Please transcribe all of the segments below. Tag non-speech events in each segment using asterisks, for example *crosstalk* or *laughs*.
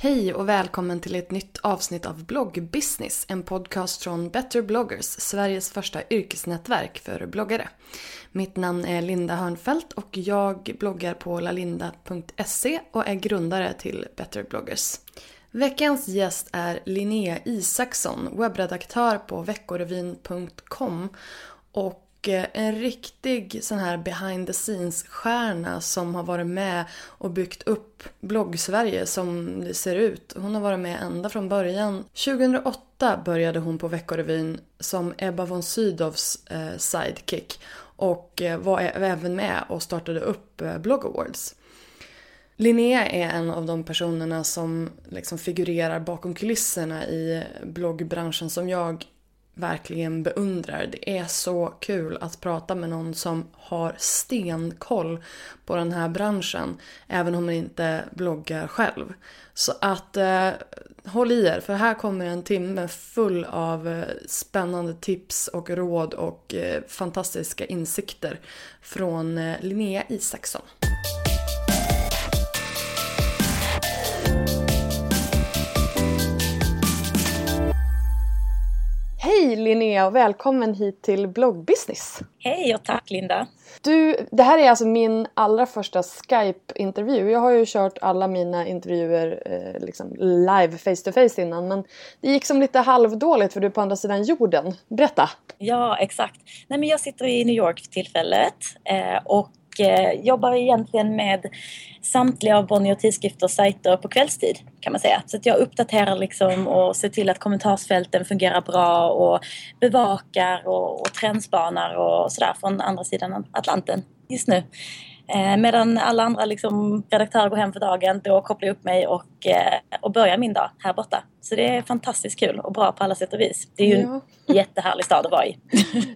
Hej och välkommen till ett nytt avsnitt av Bloggbusiness, en podcast från Better bloggers, Sveriges första yrkesnätverk för bloggare. Mitt namn är Linda Hörnfeldt och jag bloggar på lalinda.se och är grundare till Better bloggers. Veckans gäst är Linnea Isaksson, webbredaktör på veckorevyn.com och och en riktig sån här behind the scenes-stjärna som har varit med och byggt upp blogg-Sverige som det ser ut. Hon har varit med ända från början. 2008 började hon på Veckorevyn som Ebba von Sydows eh, sidekick och eh, var även med och startade upp eh, Blog Awards. Linnea är en av de personerna som liksom figurerar bakom kulisserna i bloggbranschen som jag verkligen beundrar. Det är så kul att prata med någon som har stenkoll på den här branschen. Även om man inte bloggar själv. Så att eh, håll i er för här kommer en timme full av eh, spännande tips och råd och eh, fantastiska insikter från eh, Linnea Isaksson. Hej Linnea och välkommen hit till bloggbusiness. Hej och tack Linda. Du, det här är alltså min allra första Skype-intervju. Jag har ju kört alla mina intervjuer eh, liksom live face to face innan men det gick som lite halvdåligt för du är på andra sidan jorden. Berätta! Ja exakt. Nej, men jag sitter i New York för tillfället eh, och eh, jobbar egentligen med samtliga av Bonnier Tidskrifters sajter på kvällstid kan man säga. Så att jag uppdaterar liksom och ser till att kommentarsfälten fungerar bra och bevakar och, och trendspanar och sådär från andra sidan Atlanten just nu. Eh, medan alla andra liksom, redaktörer går hem för dagen, då kopplar jag upp mig och, eh, och börjar min dag här borta. Så det är fantastiskt kul och bra på alla sätt och vis. Det är ju ja. en *laughs* jättehärlig stad att vara i.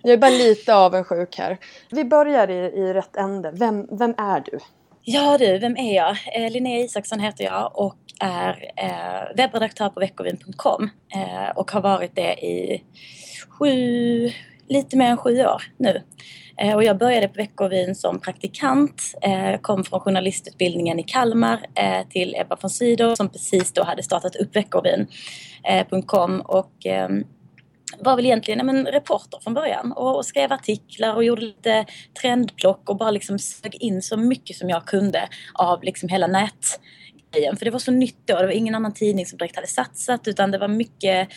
jag är bara lite avundsjuk här. Vi börjar i, i rätt ände. Vem, vem är du? Ja du, vem är jag? Eh, Linnea Isaksson heter jag och är eh, webbredaktör på veckovin.com eh, och har varit det i sju, lite mer än sju år nu. Eh, och jag började på Veckovin som praktikant, eh, kom från journalistutbildningen i Kalmar eh, till Ebba von Sydow som precis då hade startat upp veckovin.com och ehm, var väl egentligen men, reporter från början och, och, skrev artiklar och gjorde lite trendplock och bara liksom sög in så mycket som jag kunde av liksom hela nätgrejen. För det var så nytt då, det var ingen annan tidning som direkt hade satsat utan det var mycket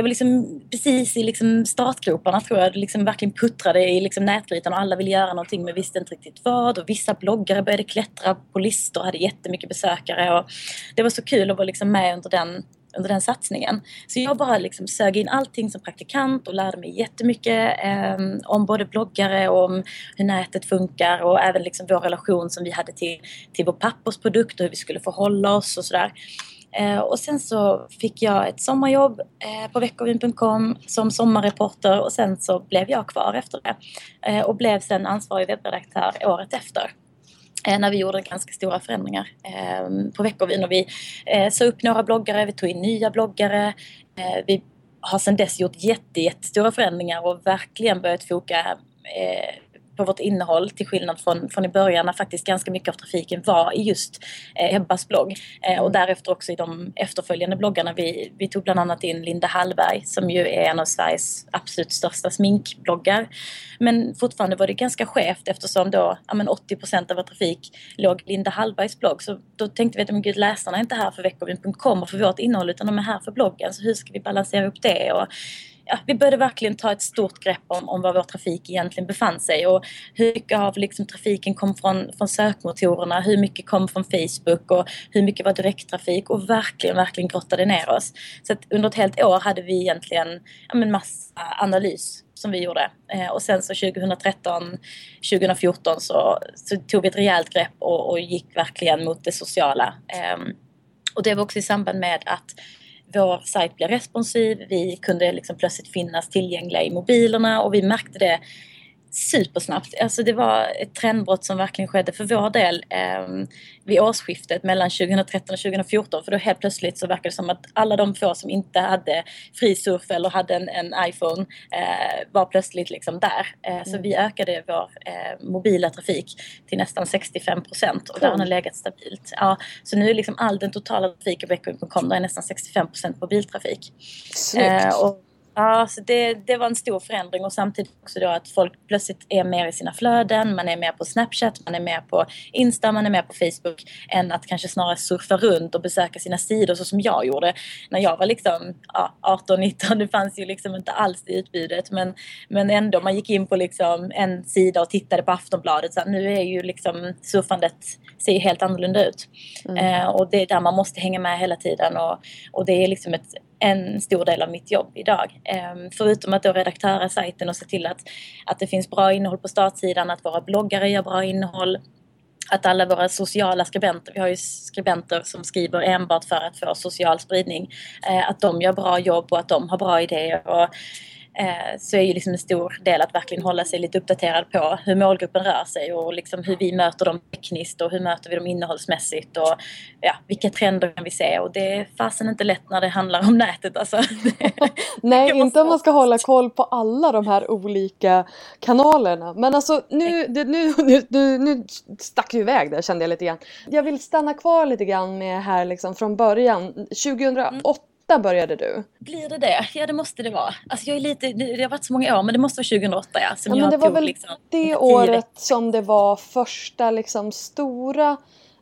det var liksom precis i liksom startgroparna tror jag. Det liksom verkligen puttrade i liksom nätgrytan och alla ville göra någonting men visste inte riktigt vad. Och vissa bloggare började klättra på listor och hade jättemycket besökare. Och det var så kul att vara liksom med under den under den satsningen. Så jag bara liksom sög in allting som praktikant och lärde mig jättemycket eh, om både bloggare och om hur nätet funkar och även liksom vår relation som vi hade till, till vår pappersprodukt och hur vi skulle förhålla oss och sådär. Eh, och sen så fick jag ett sommarjobb eh, på veckovin.com som sommarreporter och sen så blev jag kvar efter det. Eh, och blev sen ansvarig webbredaktör året efter eh, när vi gjorde ganska stora förändringar eh, på Veckovin och vi eh, sa upp några bloggare, vi tog in nya bloggare. Eh, vi har sedan dess gjort jätte, jättestora förändringar och verkligen börjat foka eh, på vårt innehåll till skillnad från, från i början när faktiskt ganska mycket av trafiken var i just eh, Ebbas blogg. Eh, och därefter också i de efterföljande bloggarna. Vi, vi tog bland annat in Linda Hallberg som ju är en av Sveriges absolut största sminkbloggar. Men fortfarande var det ganska skevt eftersom då ja, men 80% av vår trafik låg Linda Hallbergs blogg. Så då tänkte vi att men gud, läsarna är inte här för veckovin.com och för vårt innehåll utan de är här för bloggen. Så hur ska vi balansera upp det? Och ja, vi började verkligen ta ett stort grepp om, om var vår trafik egentligen befann sig och hur mycket av liksom, trafiken kom från, från sökmotorerna, hur mycket kom från Facebook och hur mycket var direkttrafik och verkligen, verkligen grottade ner oss. Så att under ett helt år hade vi egentligen ja, men massa analys som vi gjorde. Eh, och sen så 2013, 2014 så, så tog vi ett rejält grepp och, och gick verkligen mot det sociala. Eh, och det var också i samband med att vår sajt blev responsiv, vi kunde liksom plötsligt finnas tillgängliga i mobilerna och vi märkte det supersnabbt. Alltså det var ett trendbrott som verkligen skedde för vår del eh, vid årsskiftet mellan 2013 och 2014. För då helt plötsligt så verkade det som att alla de få som inte hade fri surf eller hade en, en iPhone eh, var plötsligt liksom där. Eh, mm. Så vi ökade vår eh, mobila trafik till nästan 65 procent och cool. där har den legat stabilt. Ja, så nu är liksom all den totala trafiken på Ecoin.com är nästan 65 procent mobiltrafik. Snyggt! Eh, och Ja, så det, det var en stor förändring och samtidigt också då att folk plötsligt är mer i sina flöden. Man är mer på Snapchat, man är mer på Insta, man är mer på Facebook än att kanske snarare surfa runt och besöka sina sidor så som jag gjorde när jag var liksom ja, 18-19. Det fanns ju liksom inte alls det utbudet men, men ändå man gick in på liksom en sida och tittade på Aftonbladet. Så nu är ju liksom surfandet ser helt annorlunda ut. Mm. Eh, och det är där man måste hänga med hela tiden och, och det är liksom ett en stor del av mitt jobb idag. Ehm, förutom att då redaktöra sajten och se till att, att det finns bra innehåll på startsidan, att våra bloggare gör bra innehåll, att alla våra sociala skribenter, vi har ju skribenter som skriver enbart för att få social spridning, eh, att de gör bra jobb och att de har bra idéer. Och så är ju liksom en stor del att verkligen hålla sig lite uppdaterad på hur målgruppen rör sig och liksom hur vi möter dem tekniskt och hur möter vi dem innehållsmässigt och ja, vilka trender kan vi se och det är fasen inte lätt när det handlar om nätet alltså. *laughs* Nej, inte om man ska hålla koll på alla de här olika kanalerna. Men alltså nu, det, nu, *laughs* nu, nu, nu stack du iväg där kände jag lite grann. Jag vill stanna kvar lite grann med här liksom från början. 2008 började du? Blir det det? Ja det måste det vara. Alltså jag är lite, det har varit så många år men det måste vara 2008 ja. Som ja men det var väl liksom, det året som det var första liksom stora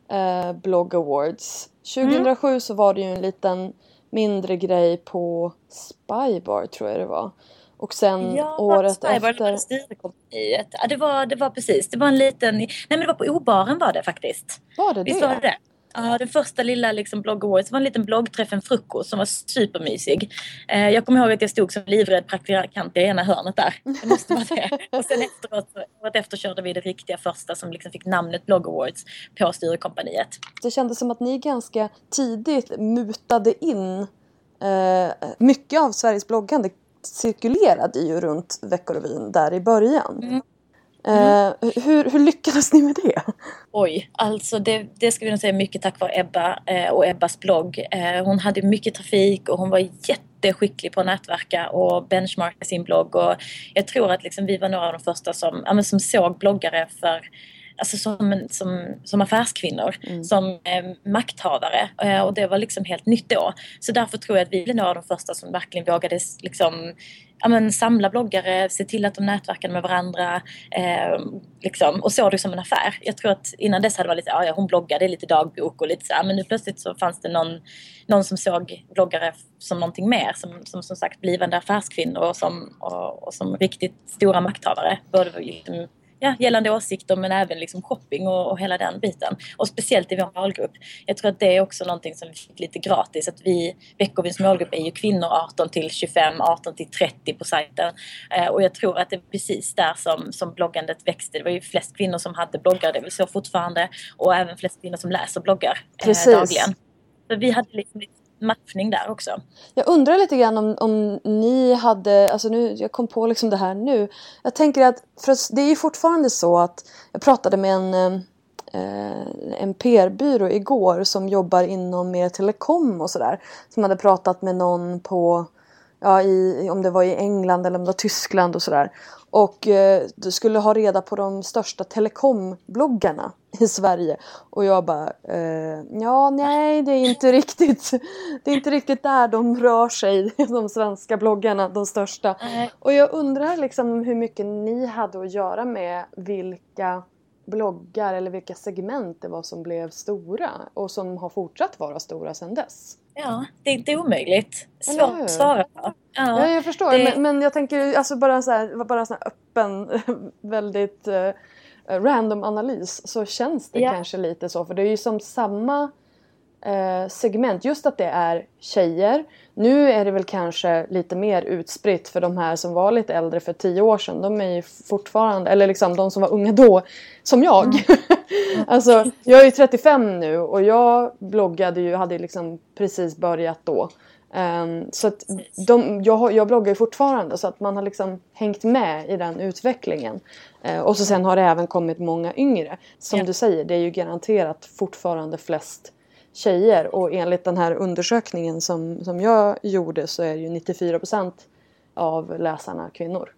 eh, blogg awards. 2007 mm. så var det ju en liten mindre grej på Spybar tror jag det var. Och sen ja, året Spybar, efter... Det ja, det var, det var precis. Det var en liten... Nej men det var på Obaren var det faktiskt. Var det Visst det? var det? Ja, den första lilla liksom, blogg awards var en liten bloggträff, en frukost som var supermysig. Eh, jag kommer ihåg att jag stod som livrädd praktikant i ena hörnet där. Det måste vara det. Och sen efteråt, året efter körde vi det riktiga första som liksom fick namnet blogg awards på Sturecompagniet. Det kändes som att ni ganska tidigt mutade in eh, mycket av Sveriges bloggande cirkulerade ju runt Veckorevyn där i början. Mm. Mm. hur, hur, lyckades ni med det? Oj, alltså det, det ska vi nog säga mycket tack vare Ebba eh, och Ebbas blogg. Eh, hon hade mycket trafik och hon var jätteskicklig på att nätverka och benchmarka sin blogg. Och jag tror att liksom vi var några av de första som, ja, som såg bloggare för alltså som, som, som affärskvinnor, mm. som eh, makthavare. Eh, och det var liksom helt nytt då. Så därför tror jag att vi blev några av de första som verkligen vågade liksom, ja, men, samla bloggare, se till att de nätverkade med varandra eh, liksom, och såg det som en affär. Jag tror att innan dess hade man varit lite, ah, ja hon bloggade, lite dagbok och lite så här, men nu plötsligt så fanns det någon, någon som såg bloggare som någonting mer, som som, som sagt blivande affärskvinnor och som, och, och som riktigt stora makthavare. Både liksom, ja, gällande åsikter men även liksom shopping och, och hela den biten. Och speciellt i vår målgrupp. Jag tror att det är också någonting som vi fick lite gratis. Att vi, Veckovins målgrupp är ju kvinnor 18 till 25, 18 till 30 på sajten. Eh, och jag tror att det är precis där som, som bloggandet växte. Det var ju flest kvinnor som hade bloggar, det är väl så fortfarande. Och även flest kvinnor som läser bloggar eh, dagligen. Så vi hade liksom lite matchning där också. Jag undrar lite grann om, om ni hade, alltså nu, jag kom på liksom det här nu. Jag tänker att, för det är ju fortfarande så att jag pratade med en, eh, en PR-byrå igår som jobbar inom mer telekom och sådär. Som hade pratat med någon på ja, i, om det var i England eller om det var Tyskland och sådär. Och eh, du skulle ha reda på de största telekombloggarna i Sverige. Och jag bara, eh, ja nej det är inte riktigt, *laughs* det är inte riktigt där de rör sig, *laughs* de svenska bloggarna, de största. Och jag undrar liksom hur mycket ni hade att göra med vilka bloggar eller vilka segment det var som blev stora och som har fortsatt vara stora sedan dess. Ja, det är inte omöjligt. Svårt att svara på. Ja, ja, jag förstår. Det... Men, men, jag tänker alltså bara så här, bara så öppen, *laughs* väldigt uh, random analys så känns det ja. kanske lite så. För det är ju som samma uh, segment. Just att det är tjejer. Nu är det väl kanske lite mer utspritt för de här som var lite äldre för tio år sedan. De är ju fortfarande, eller liksom de som var unga då, som jag. Mm. *laughs* alltså, jag är ju 35 nu och jag bloggade ju, hade liksom precis börjat då. Um, så att de, jag, jag bloggar ju fortfarande så att man har liksom hängt med i den utvecklingen. Uh, och så sen har det även kommit många yngre. Som ja. du säger, det är ju garanterat fortfarande flest tjejer och enligt den här undersökningen som, som jag gjorde så är ju 94% av läsarna kvinnor.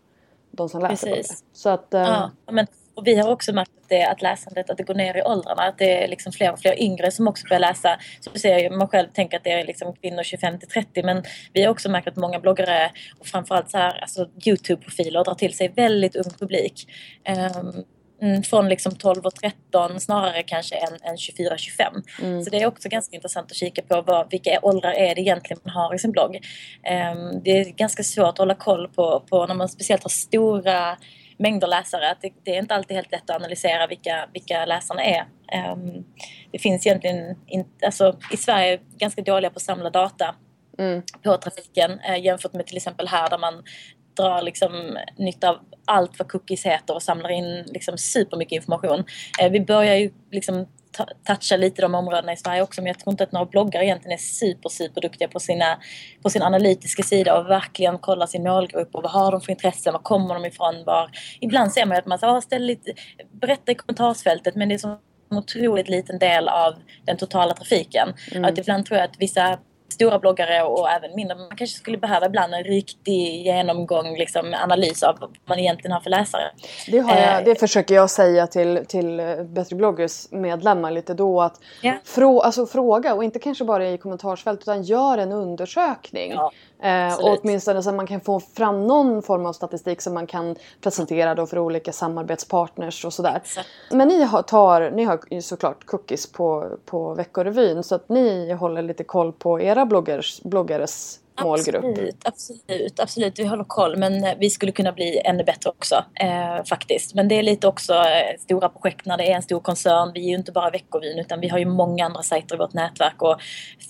De som läser Precis. Så att, um, ja, men och vi har också märkt att, det, att läsandet att det går ner i åldrarna. Att det är liksom fler och fler yngre som också börjar läsa. Så ser, man själv tänker att det är liksom kvinnor 25 till 30 men vi har också märkt att många bloggare och framförallt så här, alltså Youtube-profiler drar till sig väldigt ung publik. Um, Mm, från liksom 12 och 13 snarare kanske än, än 24 25. Mm. Så det är också ganska intressant att kika på vad, vilka åldrar är det egentligen man har i sin blogg. Um, det är ganska svårt att hålla koll på, på när man speciellt har stora mängder läsare. Att det, det, är inte alltid helt lätt att analysera vilka, vilka läsarna är. Um, det finns egentligen inte, alltså, i Sverige ganska dåliga på att samla data mm. på trafiken eh, jämfört med till exempel här där man drar liksom nytta av allt vad cookies heter och samlar in liksom supermycket information. Eh, vi börjar ju liksom toucha lite de områdena i Sverige också men jag tror inte att några bloggare egentligen är super super duktiga på, sina, på sin analytiska sida och verkligen kolla sin målgrupp och vad har de för intressen, var kommer de ifrån, var... Ibland ser man att man säger, ställ lite, berätta i kommentarsfältet men det är så en otroligt liten del av den totala trafiken. Mm. Att ibland tror jag att vissa stora bloggare och även mindre. Man kanske skulle behöva ibland en riktig genomgång, liksom, analys av vad man egentligen har för läsare. Det, jag, eh, det försöker jag säga till, till Bättre bloggers medlemmar lite då. Att yeah. frå, alltså, fråga och inte kanske bara i kommentarsfält utan gör en undersökning. Ja. Eh, och åtminstone så att man kan få fram någon form av statistik som man kan presentera då för olika samarbetspartners och sådär. Exakt. Men ni har, tar, ni har såklart cookies på, på Veckorevyn så att ni håller lite koll på era bloggers, bloggares målgrupp. Absolut, absolut, absolut. Vi håller koll men eh, vi skulle kunna bli ännu bättre också eh, faktiskt. Men det är lite också eh, stora projekt när det är en stor koncern. Vi är ju inte bara Veckovin utan vi har ju många andra sajter i vårt nätverk och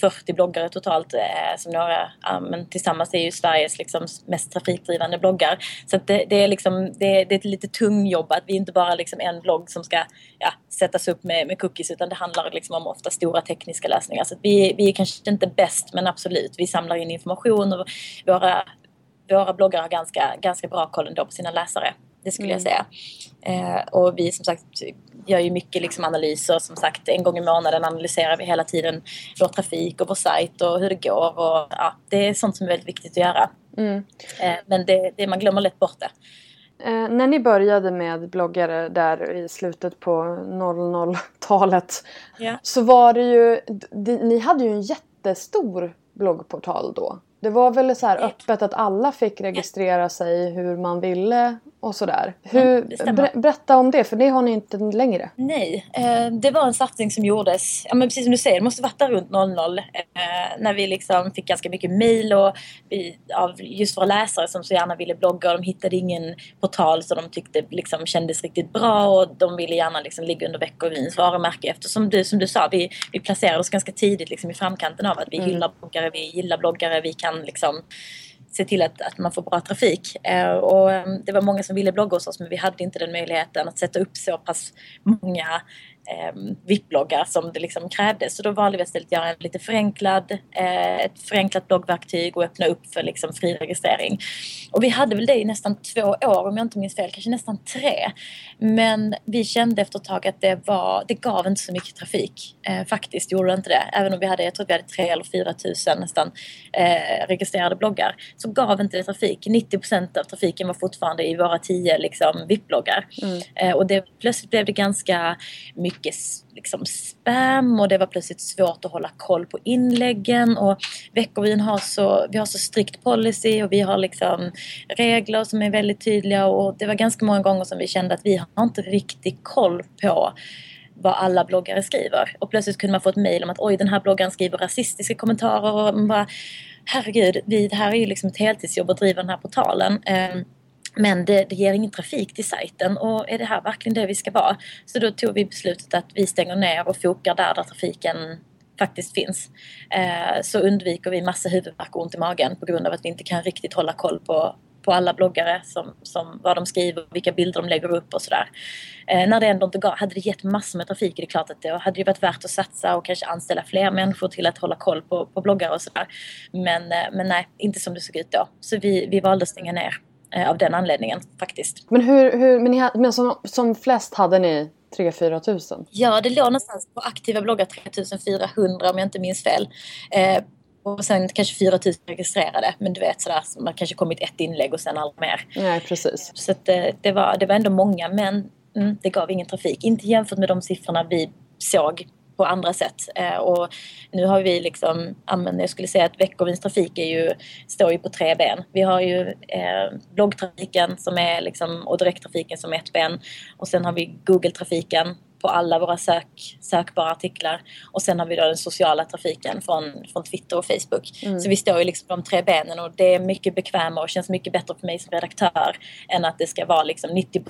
40 bloggare totalt eh, som några, eh, men tillsammans är ju Sveriges liksom, mest trafikdrivande bloggar. Så det, det, är liksom, det, det, är ett lite tung jobb att vi inte bara liksom en blogg som ska ja, sättas upp med, med cookies utan det handlar liksom om ofta stora tekniska lösningar. Så vi, vi är kanske inte bäst men absolut, vi samlar in information och våra, våra bloggar har ganska, ganska bra koll ändå på sina läsare. Det skulle mm. jag säga. Eh, och vi som sagt gör ju mycket liksom analyser. Som sagt en gång i månaden analyserar vi hela tiden vår trafik och vår sajt och hur det går. Och, ja, det är sånt som är väldigt viktigt att göra. Mm. Eh, men det, det, man glömmer lätt bort det. Eh, när ni började med bloggare där i slutet på 00-talet yeah. så var det ju, ni hade ju en jättestor bloggportal då. Det var väl så öppet att alla fick registrera sig hur man ville och sådär. Hur, ber, berätta om det, för det har ni inte längre. Nej, eh, det var en satsning som gjordes, ja, men precis som du säger, det måste varit runt 00 eh, när vi liksom fick ganska mycket mail och vi, av just våra läsare som så gärna ville blogga och de hittade ingen portal som de tyckte liksom kändes riktigt bra och de ville gärna liksom ligga under Veckorevins varumärke eftersom du, som du sa, vi, vi placerade oss ganska tidigt liksom i framkanten av att vi mm. hyllar bloggare, vi gillar bloggare, vi kan liksom se till att, att man får bra trafik. Eh, och ehm, det var många som ville blogga hos oss men vi hade inte den möjligheten att sätta upp så pass många eh, VIP-bloggar som det liksom krävdes. Så då valde vi istället att göra en lite förenklad, eh, ett förenklat bloggverktyg och öppna upp för liksom fri registrering. Och vi hade väl det i nästan två år om jag inte minns fel, kanske nästan tre. Men vi kände efter ett tag att det, var, det gav inte så mycket trafik. Eh, faktiskt gjorde det inte det. Även om vi hade, jag tror att vi hade tre eller fyra tusen nästan eh, registrerade bloggar så gav inte det trafik. 90 procent av trafiken var fortfarande i våra tio liksom, VIP-bloggar. Mm. Eh, och det, plötsligt blev det ganska mycket liksom, spam och det var plötsligt svårt att hålla koll på inläggen. Och Veckovin har så, vi har så strikt policy och vi har liksom regler som är väldigt tydliga och det var ganska många gånger som vi kände att vi har inte riktigt koll på vad alla bloggare skriver. Och plötsligt kunde man få ett mejl om att oj den här bloggaren skriver rasistiska kommentarer och man bara herregud, vi, det här är ju liksom ett heltidsjobb att driva den här portalen. Um, men det, det, ger ingen trafik till sajten och är det här verkligen det vi ska vara? Så då tog vi beslutet att vi stänger ner och fokar där, där trafiken faktiskt finns. Eh, så undviker vi massa huvudvärk och ont i magen på grund av att vi inte kan riktigt hålla koll på, på alla bloggare, som, som vad de skriver, vilka bilder de lägger upp och sådär. Eh, när det ändå inte gav, hade det gett massor med trafik är det klart att det hade ju varit värt att satsa och kanske anställa fler människor till att hålla koll på, på bloggare och sådär. Men, eh, men nej, inte som det såg ut då. Så vi, vi valde att stänga ner eh, av den anledningen faktiskt. Men, hur, hur, men, ni, men som, som flest hade ni 3-4 tusen? Ja, det låg någonstans på aktiva bloggar 3400 om jag inte minns fel. Eh, och sen kanske 4000 registrerade. Men du vet sådär, man kanske kommit ett inlägg och sen aldrig mer. Nej, precis. Så att, eh, det, var, det var ändå många men mm, det gav ingen trafik. Inte jämfört med de siffrorna vi såg på andra sätt. Eh, och nu har vi liksom, jag skulle säga att Veckovins trafik är ju, står ju på tre ben. Vi har ju eh, bloggtrafiken som är liksom, och direkttrafiken som är ett ben. Och sen har vi Google-trafiken på alla våra sök, sökbara artiklar. Och sen har vi då den sociala trafiken från, från Twitter och Facebook. Mm. Så vi står ju liksom på de tre benen och det är mycket bekvämare och känns mycket bättre för mig som redaktör än att det ska vara liksom 90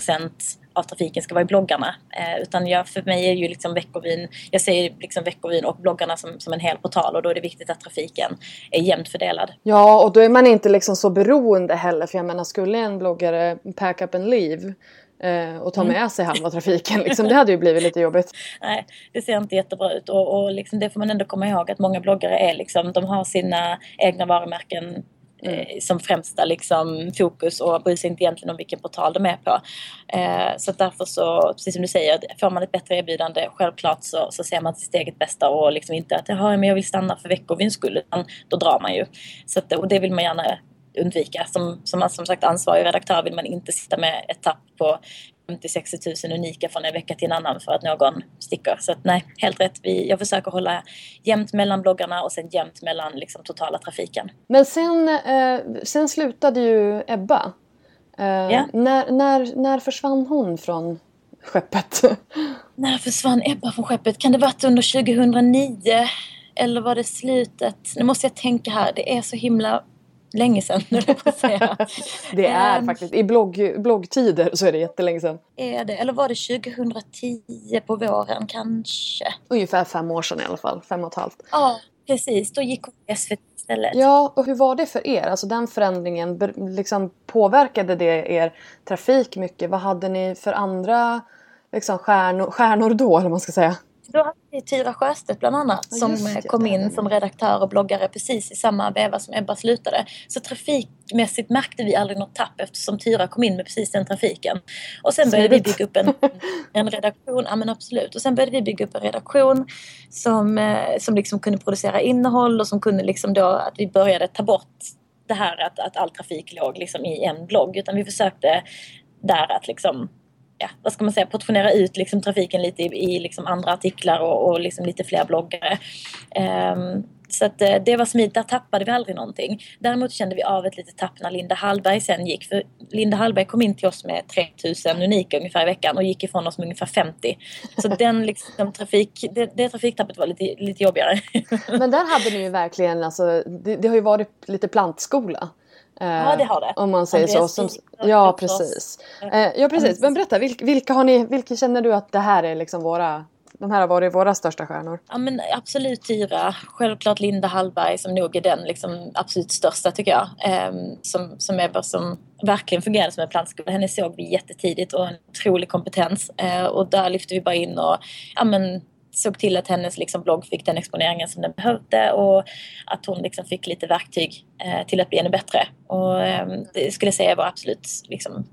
av trafiken ska vara i bloggarna. Eh, utan jag, för mig är ju liksom Veckovin, jag ser liksom Veckovin och bloggarna som, som en hel portal och då är det viktigt att trafiken är jämnt fördelad. Ja, och då är man inte liksom så beroende heller. För jag menar, skulle en bloggare pack up and leave eh, och ta mm. med sig halva trafiken. Liksom, det hade ju blivit lite jobbigt. *laughs* Nej, det ser inte jättebra ut och, och liksom, det får man ändå komma ihåg att många bloggare är liksom, de har sina egna varumärken Eh, som främsta liksom, fokus och bryr sig inte egentligen om vilken portal de är på. Eh, så därför så, precis som du säger, får man ett bättre erbjudande, självklart så, så ser man sitt eget bästa och liksom inte att men jag vill stanna för veckovins skull, utan då drar man ju. Så att, och det vill man gärna undvika. Som, som, som sagt ansvarig redaktör vill man inte sitta med ett tapp på 50-60 000 unika från en vecka till en annan för att någon sticker. Så att, nej, helt rätt. Vi, jag försöker hålla jämnt mellan bloggarna och sen jämnt mellan liksom, totala trafiken. Men sen, eh, sen slutade ju Ebba. Eh, ja. när, när, när försvann hon från skeppet? *laughs* när försvann Ebba från skeppet? Kan det varit under 2009? Eller var det slutet? Nu måste jag tänka här. Det är så himla länge sedan, jag säga. *laughs* det är um, faktiskt, i blogg, bloggtider så är det jättelänge sedan. Är det, eller var det 2010 på våren kanske? Ungefär fem år sedan i alla fall, fem och ett halvt. Ja, precis. Då gick hon till SVT istället. Ja, och hur var det för er? Alltså den förändringen, liksom, påverkade det er trafik mycket? Vad hade ni för andra liksom, stjärnor, stjärnor då, eller man ska säga? Då hade vi Tyra Sjöstedt bland annat som det, kom in som redaktör och bloggare precis i samma veva som Ebba slutade. Så trafikmässigt märkte vi aldrig något tapp eftersom Tyra kom in med precis den trafiken. Och sen började vi bygga upp en, *laughs* en redaktion, ja men absolut. Och sen började vi bygga upp en redaktion som, eh, som liksom kunde producera innehåll och som kunde liksom då att vi började ta bort det här att, att all trafik låg liksom i en blogg utan vi försökte där att liksom ja, vad ska man säga, portionera ut liksom trafiken lite i, i liksom andra artiklar och, och liksom lite fler bloggare. Um, så att eh, det var smidigt, där tappade vi aldrig någonting. Däremot kände vi av ett litet tapp när Linda Hallberg sen gick. För Linda Hallberg kom in till oss med 3000 unika ungefär i veckan och gick ifrån oss med ungefär 50. Så *laughs* den liksom, trafik, det, det trafiktappet var lite, lite jobbigare. Men där hade ni ju verkligen, alltså, det, det har ju varit lite plantskola. Ja det har det. Om man säger Andreas så. Som, ja precis. Eh, ja precis. Men berätta, vilka, vilka, har ni, vilka känner du att det här är liksom våra de här har varit våra största stjärnor. Ja men absolut Tyra. Självklart Linda Hallberg som nog är den liksom absolut största tycker jag. Eh, som, som är som verkligen fungerade som en plantskola. Henne såg vi jättetidigt och en otrolig kompetens. Eh, och där lyfte vi bara in och ja, men, såg till att hennes liksom, blogg fick den exponeringen som den behövde och att hon liksom, fick lite verktyg eh, till att bli ännu bättre. Och eh, det skulle jag säga var absolut liksom,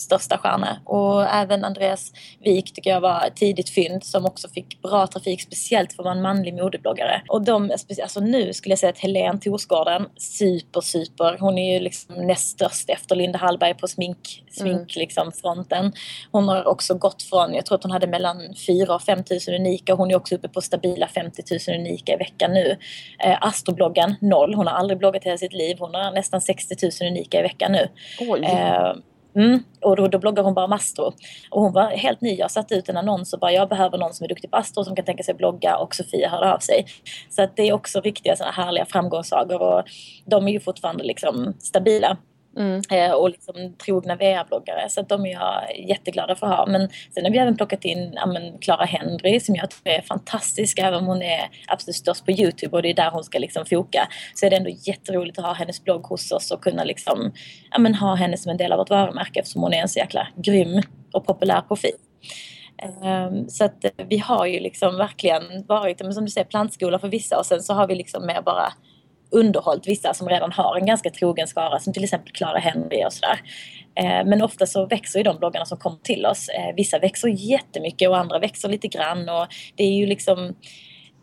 största stjärna. Och även Andreas Wik tycker jag var ett tidigt fynd som också fick bra trafik, speciellt för att vara en manlig modebloggare. Och de, alltså nu skulle jag säga att Helene Torsgården, super, super. Hon är ju liksom näst störst efter Linda Hallberg på smink, smink mm. liksom, fronten. Hon har också gått från, jag tror att hon hade mellan 4 och 5 000 unika. Hon är också uppe på stabila 50 000 unika i veckan nu. Eh, Astrobloggen, noll. Hon har aldrig bloggat hela sitt liv. Hon har nästan 60 000 unika i veckan nu. Oj. Eh, Mm. Och då, då bloggar hon bara om Astro. Och hon var helt ny. Jag satte ut en annons och bara jag behöver någon som är duktig på Astro som kan tänka sig blogga och Sofia hörde av sig. Så att det är också riktiga sådana härliga framgångssagor och de är ju fortfarande liksom stabila. Mm. Eh, och liksom trogna VR-bloggare. Så de är jag jätteglada för att ha. Men sen har vi även plockat in Clara Henry som jag tror är fantastisk. Även om hon är absolut störst på Youtube och det är där hon ska liksom foka. Så är det ändå jätteroligt att ha hennes blogg hos oss och kunna liksom, ja, ha henne som en del av vårt varumärke eftersom hon är en så jäkla grym och populär profil. Um, så att eh, vi har ju liksom verkligen varit, som du säger, plantskola för vissa och sen så har vi liksom mer bara underhållit vissa som redan har en ganska trogen skara som till exempel Clara Henry och sådär. Eh, men ofta så växer ju de bloggarna som kommer till oss. Eh, vissa växer jättemycket och andra växer lite grann och det är ju liksom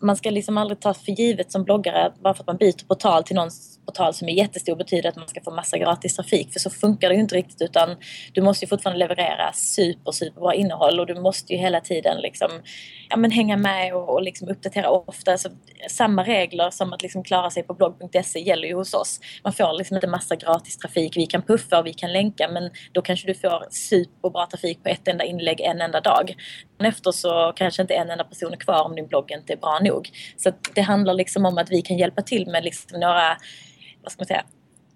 man ska liksom aldrig ta för givet som bloggare bara för att man byter portal till någon portal som är jättestor betyder att man ska få massa gratis trafik. För så funkar det ju inte riktigt utan du måste ju fortfarande leverera super, superbra innehåll och du måste ju hela tiden liksom, ja, men hänga med och, och liksom uppdatera ofta. Alltså, samma regler som att liksom klara sig på blogg.se gäller ju hos oss. Man får liksom inte massa gratis trafik. Vi kan puffa och vi kan länka men då kanske du får superbra trafik på ett enda inlägg en enda dag. Men efter så kanske inte en enda person är kvar om din blogg inte är bra nog. Så det handlar liksom om att vi kan hjälpa till med liksom några vad ska man säga,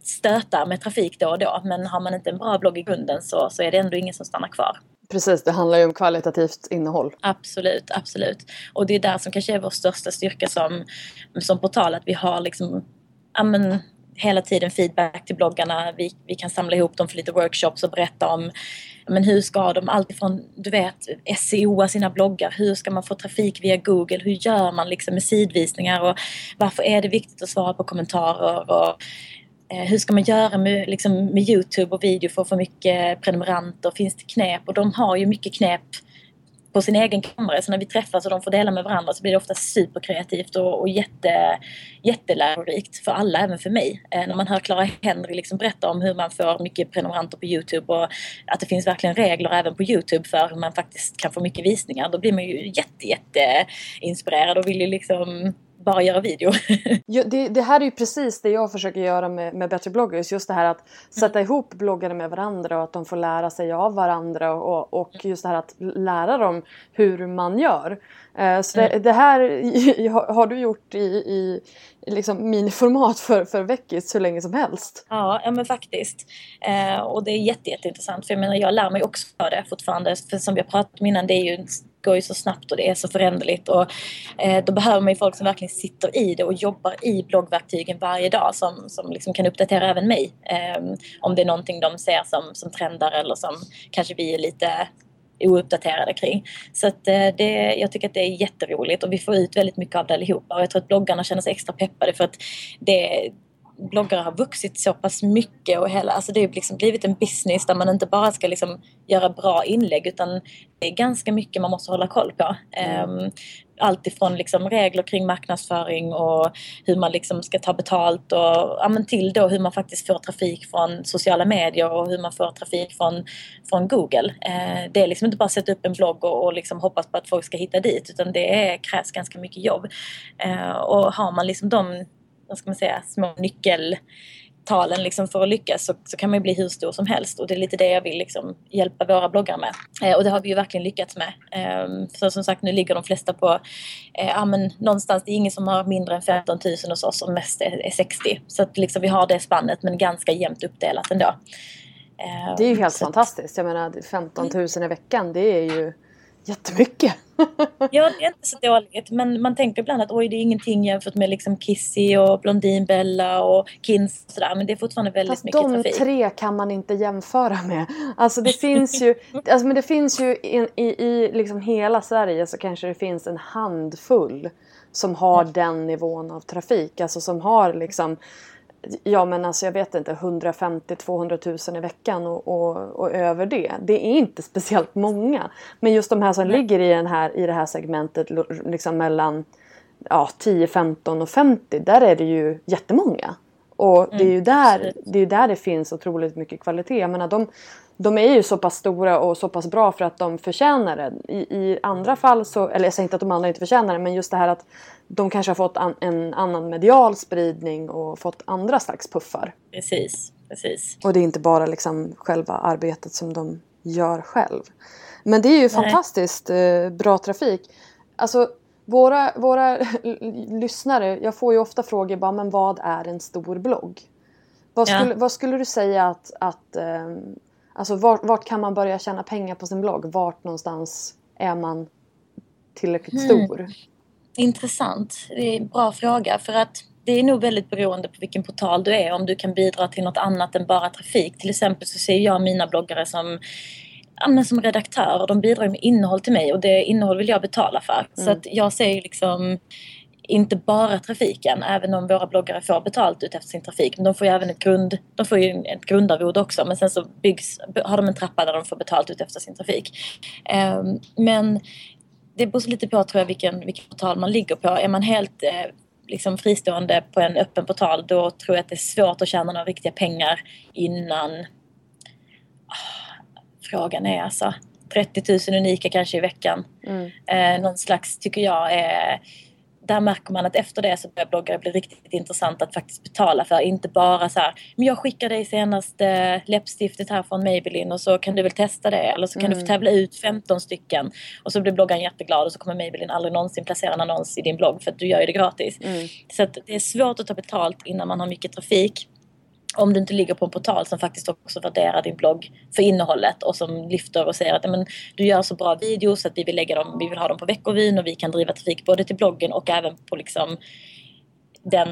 stötar med trafik då och då. Men har man inte en bra blogg i grunden så, så är det ändå ingen som stannar kvar. Precis, det handlar ju om kvalitativt innehåll. Absolut, absolut. Och det är där som kanske är vår största styrka som, som portal, att vi har liksom, ja men, hela tiden feedback till bloggarna. Vi, vi kan samla ihop dem för lite workshops och berätta om men hur ska de alltifrån, du vet, SEOa sina bloggar, hur ska man få trafik via Google, hur gör man liksom med sidvisningar och varför är det viktigt att svara på kommentarer och eh, hur ska man göra med, liksom, med Youtube och video för att få mycket prenumeranter? Finns det knep? Och de har ju mycket knep på sin egen kammare. Så när vi träffas och de får dela med varandra så blir det ofta superkreativt och, och jätte, jättelärorikt för alla, även för mig. Eh, när man hör Clara Henry liksom berätta om hur man får mycket prenumeranter på Youtube och att det finns verkligen regler även på Youtube för hur man faktiskt kan få mycket visningar. Då blir man ju jätte, jätte inspirerad och vill ju liksom bara göra video. *laughs* ja, det, det, här är ju precis det jag försöker göra med, med Bättre bloggers. Just det här att sätta mm. ihop bloggare med varandra och att de får lära sig av varandra och, och just det här att lära dem hur man gör. Eh, så det, mm. det, här *laughs* har du gjort i, i liksom miniformat för, för Veckis hur länge som helst. Ja, ja men faktiskt. Eh, och det är jätte, jätteintressant för jag menar jag lär mig också för det fortfarande. För som har pratat om innan, det är ju går ju så snabbt och det är så föränderligt. Och, eh, då behöver man ju folk som verkligen sitter i det och jobbar i bloggverktygen varje dag som, som liksom kan uppdatera även mig. Eh, om det är någonting de ser som, som trendar eller som kanske vi är lite ouppdaterade kring. Så att eh, det, jag tycker att det är jätteroligt och vi får ut väldigt mycket av det allihopa. Och jag tror att bloggarna känner sig extra peppade för att det, bloggare har vuxit så pass mycket och hela, alltså det har liksom blivit en business där man inte bara ska liksom göra bra inlägg utan det är ganska mycket man måste hålla koll på. Um, allt ifrån liksom regler kring marknadsföring och hur man liksom ska ta betalt och ja, till då hur man faktiskt får trafik från sociala medier och hur man får trafik från, från Google. Eh, det är liksom inte bara att sätta upp en blogg och, och liksom hoppas på att folk ska hitta dit utan det är, krävs ganska mycket jobb. Eh, och har man liksom de vad ska man säga, små nyckeltalen liksom för att lyckas så, så, kan man bli hur stor som helst och det är lite det jag vill liksom hjälpa våra bloggare med. Eh, och det har vi ju verkligen lyckats med. Eh, så som sagt nu ligger de flesta på eh, ja, men någonstans, det är ingen som har mindre än 15 000 hos oss och mest är, är 60. Så att liksom vi har det spannet men ganska jämnt uppdelat ändå. Eh, det är ju helt så fantastiskt. Jag menar 15 000 i veckan det är ju jättemycket. *laughs* Ja, det är inte så dåligt. Men man tänker ibland att oj, det är ingenting jämfört med liksom Kissy och Blondinbella och Kins och sådär. Men det är fortfarande väldigt Fast mycket de trafik. tre kan man inte jämföra med. Alltså det finns ju, *laughs* alltså, men det finns ju i, i, i liksom hela Sverige så kanske det finns en handfull som har den nivån av trafik. Alltså som har liksom Ja men alltså jag vet inte 150-200 000 i veckan och, och, och över det. Det är inte speciellt många. Men just de här som ligger i, den här, i det här segmentet liksom mellan ja, 10, 15 och 50. Där är det ju jättemånga. Och det är ju där absolut. det, är där det finns otroligt mycket kvalitet. Jag menar, de, de är ju så pass stora och så pass bra för att de förtjänar det. I, i andra fall så, eller jag säger inte att de andra inte förtjänar det, men just det här att de kanske har fått an, en annan medial spridning och fått andra slags puffar. Precis, precis. Och det är inte bara liksom själva arbetet som de gör själv. Men det är ju fantastiskt eh, bra trafik. Alltså våra, våra *laughs* lyssnare, jag får ju ofta frågor bara, men vad är en stor blogg? Vad Ja. skulle, vad skulle du säga att, att eh, alltså vart, vart kan man börja tjäna pengar på sin blogg? Vart någonstans är man tillräckligt stor? Intressant. Det är en bra fråga för att det är nog väldigt beroende på vilken portal du är. Om du kan bidra till något annat än bara trafik. Till exempel så ser jag mina bloggare som men som redaktör och de bidrar med innehåll till mig och det innehåll vill jag betala för. Så att jag ser liksom inte bara trafiken, även om våra bloggare får betalt ut efter sin trafik. Men de får ju även ett, grund, de får ju ett grundarvode också. Men sen så byggs, har de en trappa där de får betalt ut efter sin trafik. Ehm, men det beror lite på tror jag vilken, vilken portal man ligger på. Är man helt eh, liksom fristående på en öppen portal då tror jag att det är svårt att tjäna några riktiga pengar innan... Ah, frågan är alltså 30 000 unika kanske i veckan. Eh, någon slags, tycker jag, är... Där märker man att efter det så börjar bloggare bli riktigt intressant att faktiskt betala för. Inte bara så här, men jag skickar dig senaste läppstiftet här från Maybelline och så kan du väl testa det. Eller så kan du få tävla ut 15 stycken. Och så blir bloggaren jätteglad och så kommer Maybelline aldrig någonsin placera en annons i din blogg för att du gör ju det gratis. Så att det är svårt att ta betalt innan man har mycket trafik. Om du inte ligger på en portal som faktiskt också värderar din blogg för innehållet och som lyfter och säger att "Ja, men, du gör så bra videos att vi vill, lägga dem, vi vill ha dem på veckovin och vi kan driva trafik både till bloggen och även på liksom den,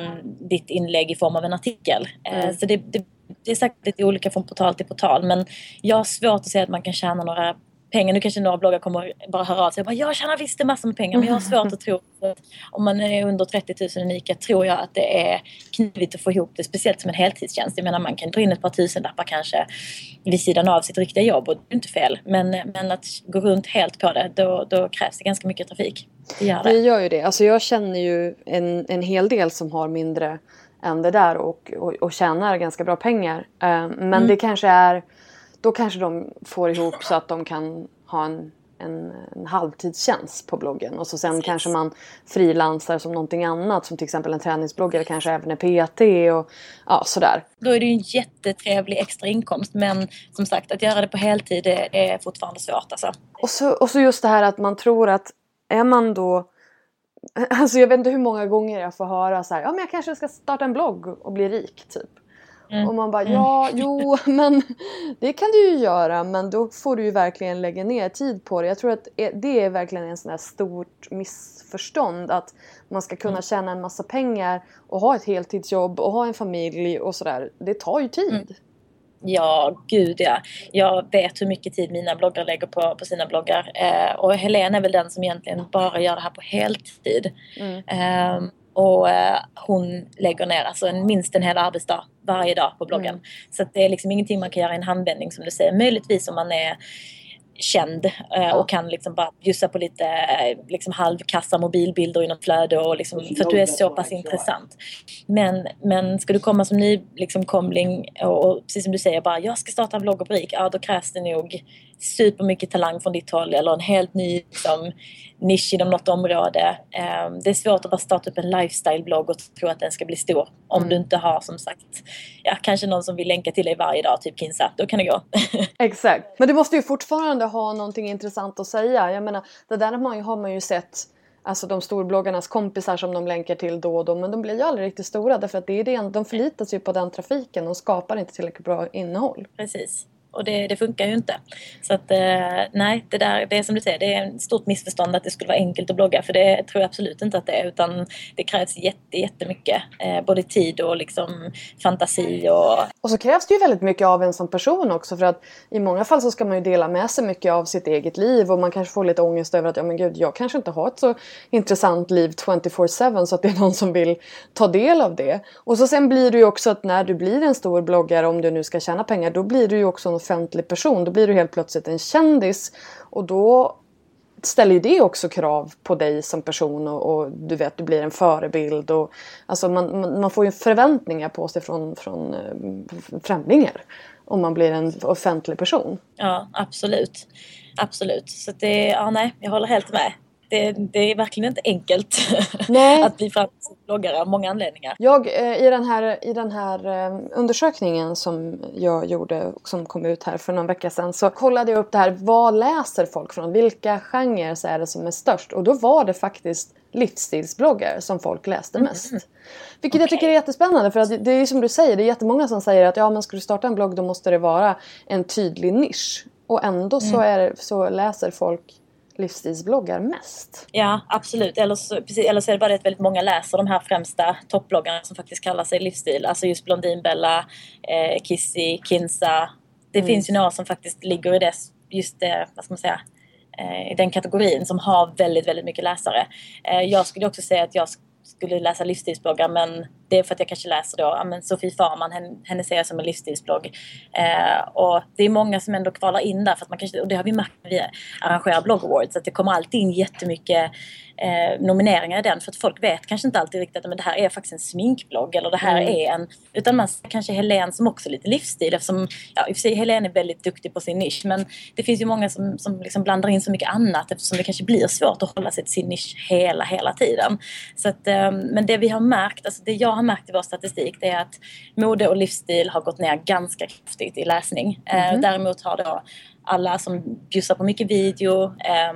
ditt inlägg i form av en artikel. Eh, Så det, det, det är säkert lite olika från portal till portal men jag har svårt att säga att man kan tjäna några pengar. Nu kanske några bloggar kommer bara höra av sig och bara jag tjänar visst en massor med pengar men jag har *laughs* svårt att tro att om man är under 30 000 unika tror jag att det är knivigt att få ihop det speciellt som en heltidstjänst. Jag menar man kan dra in ett par tusenlappar kanske vid sidan av sitt riktiga jobb och det är inte fel. Men, men att gå runt helt på det då, då krävs det ganska mycket trafik. Det gör Det det. gör ju det. Alltså jag känner ju en, en hel del som har mindre än det där och, och, och tjänar ganska bra pengar. Eh, men det kanske är... Då kanske de får ihop så att de kan ha en, en, en halvtidstjänst på bloggen. Och så sen kanske man frilansar som någonting annat. Som till exempel en träningsbloggare kanske även är PT och ja, sådär. Då är det ju en jättetrevlig extra inkomst men som sagt att göra det på heltid det är fortfarande svårt alltså. Och så, och så just det här att man tror att är man då... Alltså jag vet inte hur många gånger jag får höra så här, ja men jag kanske ska starta en blogg och bli rik typ. Och man bara, ja, jo, *laughs* men det kan du ju göra men då får du ju verkligen lägga ner tid på det. Jag tror att det är verkligen en sån här stort missförstånd att man ska kunna tjäna en massa pengar och ha ett heltidsjobb och ha en familj och sådär. Det tar ju tid. Ja, gud ja. Jag vet hur mycket tid mina bloggare lägger på, på sina bloggar. Eh, och Helene är väl den som egentligen bara gör det här på heltid. Eh, och eh, hon lägger ner alltså en, minst en hel arbetsdag varje dag på bloggen. Så att det är liksom ingenting man kan göra i en handvändning som du säger. Möjligtvis om man är känd eh, och kan liksom bara bjussa på lite eh, liksom halvkassa mobilbilder i något flöde och liksom, för att du är så pass intressant. Men, men ska du komma som ny liksom, komling och, och precis som du säger bara jag ska starta en blogg och brik, ja då krävs det nog supermycket talang från ditt håll eller en helt ny liksom, nisch inom något område. Eh, det är svårt att bara starta upp en lifestyle-blogg och tro att den ska bli stor om du inte har som sagt ja, kanske någon som vill länka till dig varje dag, typ Kinsa. Då kan det gå. *laughs* Exakt. Men du måste ju fortfarande ha någonting intressant att säga. Jag menar, det där har man ju, har man ju sett Alltså de storbloggarnas kompisar som de länkar till då och då. Men de blir ju aldrig riktigt stora därför att det är det, de förlitar sig på den trafiken och skapar inte tillräckligt bra innehåll. Precis. Och det, det, funkar ju inte. Så att eh, nej, det, där, det är som du säger, det är ett stort missförstånd att det skulle vara enkelt att blogga. För det tror jag absolut inte att det är. Utan det krävs jätte, jättemycket. Eh, både tid och liksom fantasi. Och... och så krävs det ju väldigt mycket av en som person också. För att i många fall så ska man ju dela med sig mycket av sitt eget liv. Och man kanske får lite ångest över att ja men gud, jag kanske inte har ett så intressant liv 24-7 så att det är någon som vill ta del av det. Och så sen blir det ju också att när du blir en stor bloggare, om du nu ska tjäna pengar, då blir du ju också en offentlig person. Då blir du helt plötsligt en kändis. Och då ställer ju det också krav på dig som person och, och, du vet, du blir en förebild. Och, alltså man, man, man får ju förväntningar på sig från, från eh, främlingar om man blir en offentlig person. Ja, absolut. Absolut. Så det, ja nej, jag håller helt med det, det, är verkligen inte enkelt *laughs* att bli framgångsrik bloggare av många anledningar. Jag, eh, i den här, i den här eh, undersökningen som jag gjorde och som kom ut här för någon vecka sedan så kollade jag upp det här. Vad läser folk från? Vilka genrer är det som är störst? Och då var det faktiskt livsstilsbloggar som folk läste mm. mest. Mm. Vilket okay. jag tycker är jättespännande för att det är som du säger, det är jättemånga som säger att ja men ska du starta en blogg då måste det vara en tydlig nisch. Och ändå mm. så, är, så läser folk livsstilsbloggar mest. Ja, absolut. Eller så, precis, eller så är det bara det att väldigt många läser de här främsta toppbloggarna som faktiskt kallar sig livsstil. Alltså just Blondinbella, eh, Kissy, Kinsa. Det mm. finns ju några som faktiskt ligger i det, just det, vad ska man säga, eh, i den kategorin som har väldigt, väldigt mycket läsare. Eh, jag skulle också säga att jag skulle läsa livsstilsbloggar men det är för att jag kanske läser då men Sofie Farman, henne, henne ser jag som en livsstilsblogg. Eh, och det är många som ändå kvalar in där för att man kanske, och det har vi märkt när vi arrangerar blogg awards att det kommer alltid in jättemycket eh, nomineringar i den för att folk vet kanske inte alltid riktigt att det här är faktiskt en sminkblogg eller det här mm. är en... Utan man ser kanske Helene som också lite livsstil eftersom, ja i och för sig Helene är väldigt duktig på sin nisch men det finns ju många som, som liksom blandar in så mycket annat eftersom det kanske blir svårt att hålla sig till sin nisch hela, hela tiden. Så att, eh, men det vi har märkt, alltså det jag har märkt i vår statistik det är att mode och livsstil har gått ner ganska kraftigt i läsning. Mm. Däremot har då alla som bjussar på mycket video eh,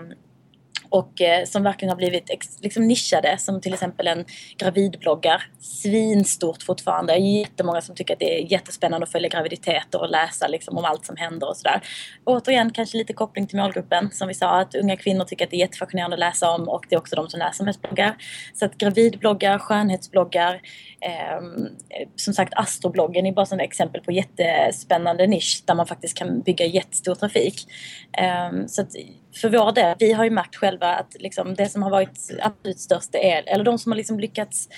och eh, som verkligen har blivit ex, liksom nischade som till exempel en gravidbloggar. Svinstort fortfarande. Jättemånga som tycker att det är jättespännande att följa graviditeter och läsa liksom, om allt som händer och sådär. Återigen kanske lite koppling till målgruppen. Som vi sa att unga kvinnor tycker att det är jättefascinerande att läsa om och det är också de som läser mest bloggar. Så att gravidbloggar, skönhetsbloggar, eh, som sagt astrobloggen är bara sådana exempel på jättespännande nisch där man faktiskt kan bygga jättestor trafik. Eh, så att för vår del, vi har ju märkt själva att liksom det som har varit absolut störst är, eller de som har liksom lyckats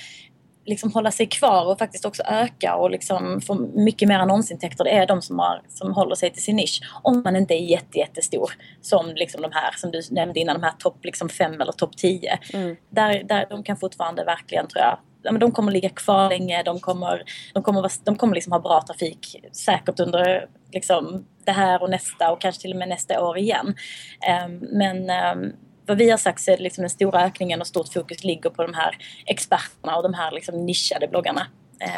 liksom hålla sig kvar och faktiskt också öka och liksom få mycket mer annonsintäkter, det är de som, har, som håller sig till sin nisch. Om man inte är jätte, jättestor som liksom de här som du nämnde innan, de här topp liksom fem eller topp tio. Mm. Där, där de kan fortfarande verkligen tror jag de kommer ligga kvar länge, de kommer, de kommer, de kommer liksom ha bra trafik säkert under liksom, det här och nästa och kanske till och med nästa år igen. Ehm, men ehm, vad vi har sagt så är det liksom den stora ökningen och stort fokus ligger på de här experterna och de här liksom nischade bloggarna.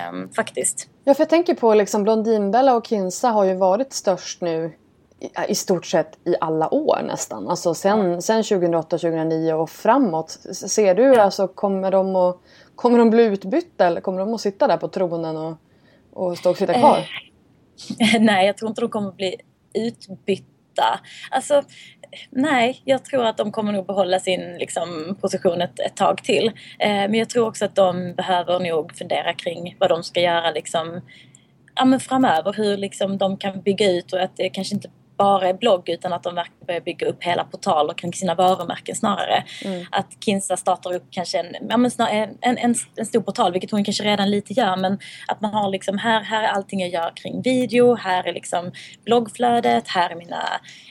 Um, faktiskt. Ja, för jag tänker på liksom Blondinbella och Kinsa har ju varit störst nu i, i stort sett i alla år nästan. Alltså sen, sen 2008-2009 och framåt. Ser du, ja. alltså kommer de att Kommer de bli utbytta eller kommer de att sitta där på tronen och, och stå och sitta kvar? Eh, *laughs* nej, jag tror inte de kommer bli utbytta. Alltså, nej, jag tror att de kommer nog behålla sin liksom, position ett, ett tag till. Eh, men jag tror också att de behöver nog fundera kring vad de ska göra liksom, ja, men framöver. Hur liksom, de kan bygga ut och att det kanske inte bara är blogg utan att de verkligen börjar bygga upp hela portaler kring sina varumärken snarare. Mm. Att Kinsa startar upp kanske en, ja, snarare en, en, en, stor portal, vilket hon kanske redan lite gör, men att man har liksom här, här är allting jag gör kring video, här är liksom bloggflödet, här är mina,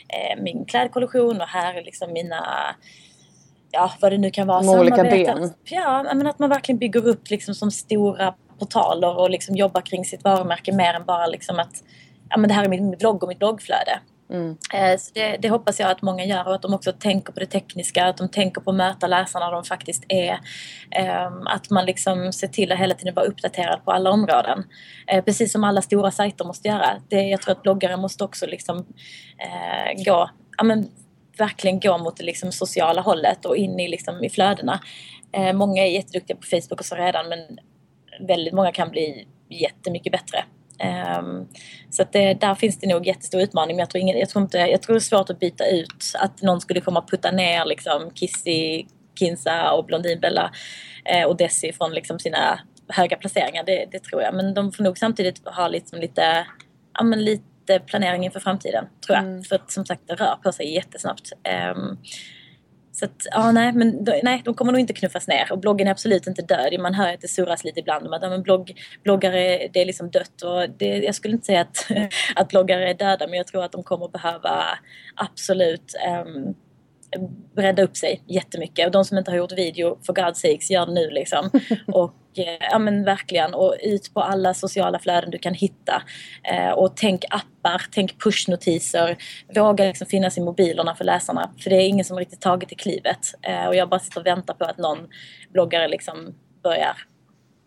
eh, min klädkollektion och här är liksom mina ja, vad det nu kan vara. Med olika ben. Ja, men att man verkligen bygger upp liksom som stora portaler och liksom jobbar kring sitt varumärke mer än bara liksom att ja, men det här är min blogg och mitt bloggflöde. Mm. Eh, så det, det, hoppas jag att många gör och att de också tänker på det tekniska, att de tänker på att möta läsarna de faktiskt är. Ehm, att man liksom ser till att hela tiden vara uppdaterad på alla områden. Eh, precis som alla stora sajter måste göra. Det, jag tror att bloggare måste också liksom eh, gå, ja, men, verkligen gå mot det liksom sociala hållet och in i, liksom, i flödena. Eh, många är jätteduktiga på Facebook och så redan men väldigt många kan bli jättemycket bättre. Um, så att det, där finns det nog jättestor utmaning men jag tror, ingen, jag, tror inte, jag tror det är svårt att byta ut att någon skulle komma att putta ner liksom Kissy, Kinsa och Blondinbella eh, och Desi från liksom sina höga placeringar. Det, det, tror jag. Men de får nog samtidigt ha liksom lite, ja, men lite planering inför framtiden tror jag. Mm. För att som sagt det rör på sig jättesnabbt. Um, så att, ja, nej, men nej, de kommer nog inte knuffas ner. Och bloggen är absolut inte död. Man hör att det surras lite ibland om att ja, men blogg, bloggare, det är liksom dött. Och det, jag skulle inte säga att, *laughs* att bloggare är döda, men jag tror att de kommer behöva absolut um, bredda upp sig jättemycket. Och de som inte har gjort video, for God's sakes, gör det nu liksom. *laughs* och ja men verkligen, och ut på alla sociala flöden du kan hitta. Eh, och tänk appar, tänk pushnotiser. Våga liksom finnas i mobilerna för läsarna. För det är ingen som riktigt tagit i klivet. Eh, och jag bara sitter och väntar på att någon bloggare liksom börjar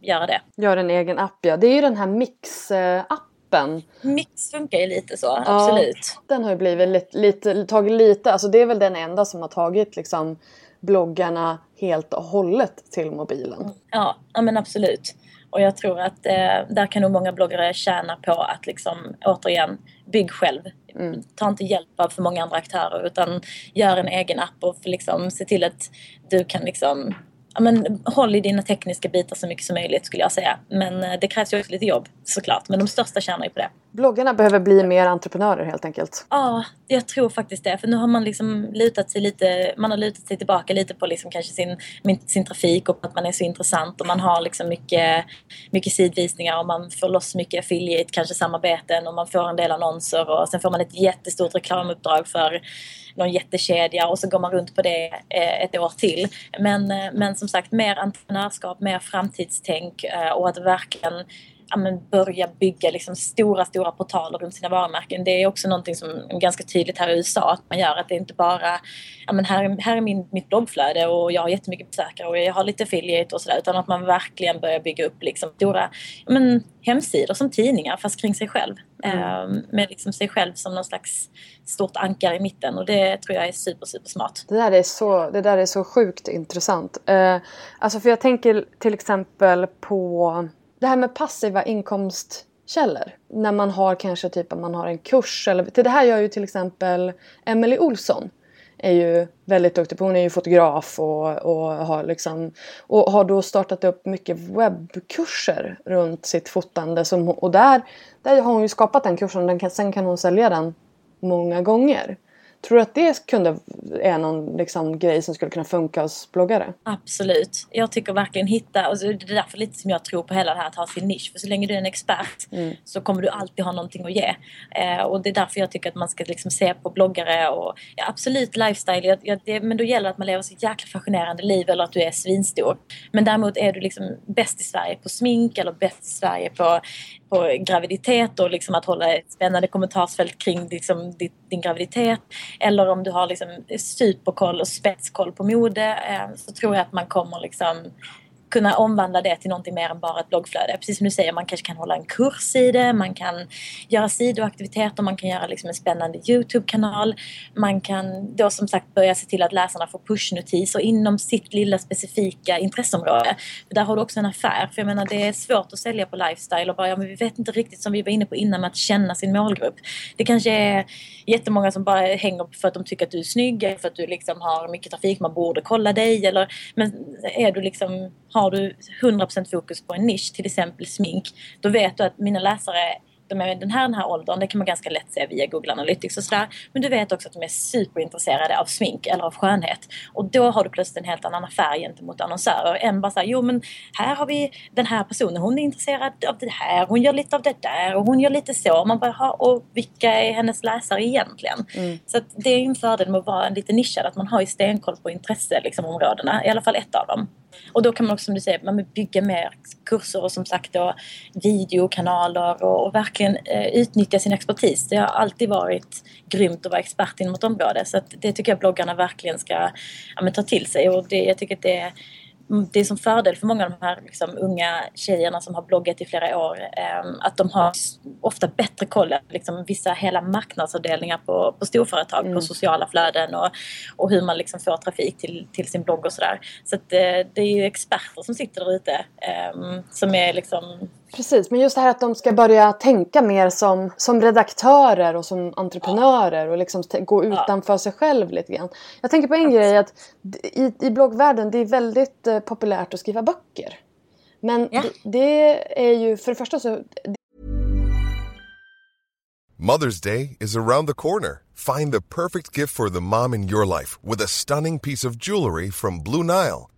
göra det. Gör en egen app ja. Det är ju den här Mix-appen appen. Mix funkar ju lite så, absolut. Ja, den har ju blivit lite, lite, tagit lite, alltså det är väl den enda som har tagit liksom bloggarna helt och hållet till mobilen. Ja, ja men absolut. Och jag tror att eh, där kan nog många bloggare tjäna på att liksom återigen bygg själv. Mm. Ta inte hjälp av för många andra aktörer utan gör en egen app och liksom se till att du kan liksom men, håll i dina tekniska bitar så mycket som möjligt skulle jag säga. Men eh, det krävs ju också lite jobb såklart. Men de största tjänar ju på det. Bloggarna behöver bli mer entreprenörer helt enkelt. Ja, jag tror faktiskt det. För nu har man liksom lutat sig lite, man har lutat sig tillbaka lite på liksom kanske sin, sin trafik och att man är så intressant och man har liksom mycket, mycket sidvisningar och man får loss mycket affiliate, kanske samarbeten och man får en del annonser och sen får man ett jättestort reklamuppdrag för någon jättekedja och så går man runt på det eh, ett år till. Men, eh, men som sagt, mer entreprenörskap, mer framtidstänk eh, och att verkligen ja, men börja bygga liksom stora, stora portaler runt sina varumärken. Det är också någonting som är ganska tydligt här i USA att man gör. Att det är inte bara, ja men här, här är min, mitt bloggflöde och jag har jättemycket besökare och jag har lite affiliate och sådär. Utan att man verkligen börjar bygga upp liksom stora ja, men, hemsidor som tidningar fast kring sig själv. Mm. Eh, med liksom sig själv som någon slags stort ankare i mitten och det tror jag är super, super smart. Det där är så, det där är så sjukt intressant. Eh, alltså för jag tänker till exempel på det här med passiva inkomstkällor. När man har kanske typ att man har en kurs. Eller, till det här gör ju till exempel Emelie Olsson. Är ju väldigt duktig på, hon är ju fotograf och, och, har liksom, och har då startat upp mycket webbkurser runt sitt fotande. Som, och där, där har hon ju skapat den kursen den kan, sen kan hon sälja den många gånger. Tror du att det kunde är någon liksom, grej som skulle kunna funka hos bloggare? Absolut. Jag tycker verkligen hitta, alltså, det är därför lite som jag tror på hela det här att ha sin nisch. För så länge du är en expert mm. så kommer du alltid ha någonting att ge. Eh, och det är därför jag tycker att man ska liksom se på bloggare och ja, absolut lifestyle. Jag, jag, det, men då gäller det att man lever så jäkla fascinerande liv eller att du är svinstor. Men däremot är du liksom bäst i Sverige på smink eller bäst i Sverige på på graviditet och liksom att hålla ett spännande kommentarsfält kring liksom din, din graviditet. Eller om du har liksom superkoll och spetskoll på mode eh, så tror jag att man kommer liksom kunna omvandla det till någonting mer än bara ett bloggflöde. Precis som du säger, man kanske kan hålla en kurs i det, man kan göra sidoaktiviteter, man kan göra liksom en spännande Youtube-kanal. Man kan då som sagt börja se till att läsarna får pushnotiser inom sitt lilla specifika intresseområde. Där har du också en affär. För jag menar det är svårt att sälja på lifestyle och bara, ja men vi vet inte riktigt som vi var inne på innan med att känna sin målgrupp. Det kanske är jättemånga som bara hänger för att de tycker att du är snygg, eller för att du liksom har mycket trafik, man borde kolla dig eller men är du liksom har du 100% fokus på en nisch, till exempel smink, då vet du att mina läsare de är den här, den här åldern, det kan man ganska lätt se via Google Analytics och sådär. Men du vet också att de är superintresserade av smink eller av skönhet. Och då har du plötsligt en helt annan affär gentemot annonsörer. Än bara såhär, jo men här har vi den här personen, hon är intresserad av det här, hon gör lite av det där och hon gör lite så. Man bara, ha, och vilka är hennes läsare egentligen? Mm. Så det är en fördel med att vara lite nischad, att man har ju stenkoll på intresseområdena, liksom, i alla fall ett av dem. Och då kan man också som du säger man bygga mer kurser och som sagt då videokanaler och, och verkligen eh, utnyttja sin expertis. Det har alltid varit grymt att vara expert inom ett område så det tycker jag bloggarna verkligen ska ja, ta till sig och det, jag tycker att det är det är som fördel för många av de här liksom, unga tjejerna som har bloggat i flera år eh, att de har ofta bättre koll liksom, vissa hela marknadsavdelningar på, på storföretag, mm. på sociala flöden och, och hur man liksom får trafik till, till sin blogg och sådär. Så att, eh, det är ju experter som sitter där ute eh, som är liksom Precis, men just det här att de ska börja tänka mer som, som redaktörer och som entreprenörer och liksom gå utanför ja. sig själv lite grann. Jag tänker på en ja. grej att i, i bloggvärlden det är väldigt eh, populärt att skriva böcker. Men det, det är ju för det första så... Mother's Day is around the corner. Find the perfect gift for the mom in your life with a stunning piece of jewelry from Blue Nile.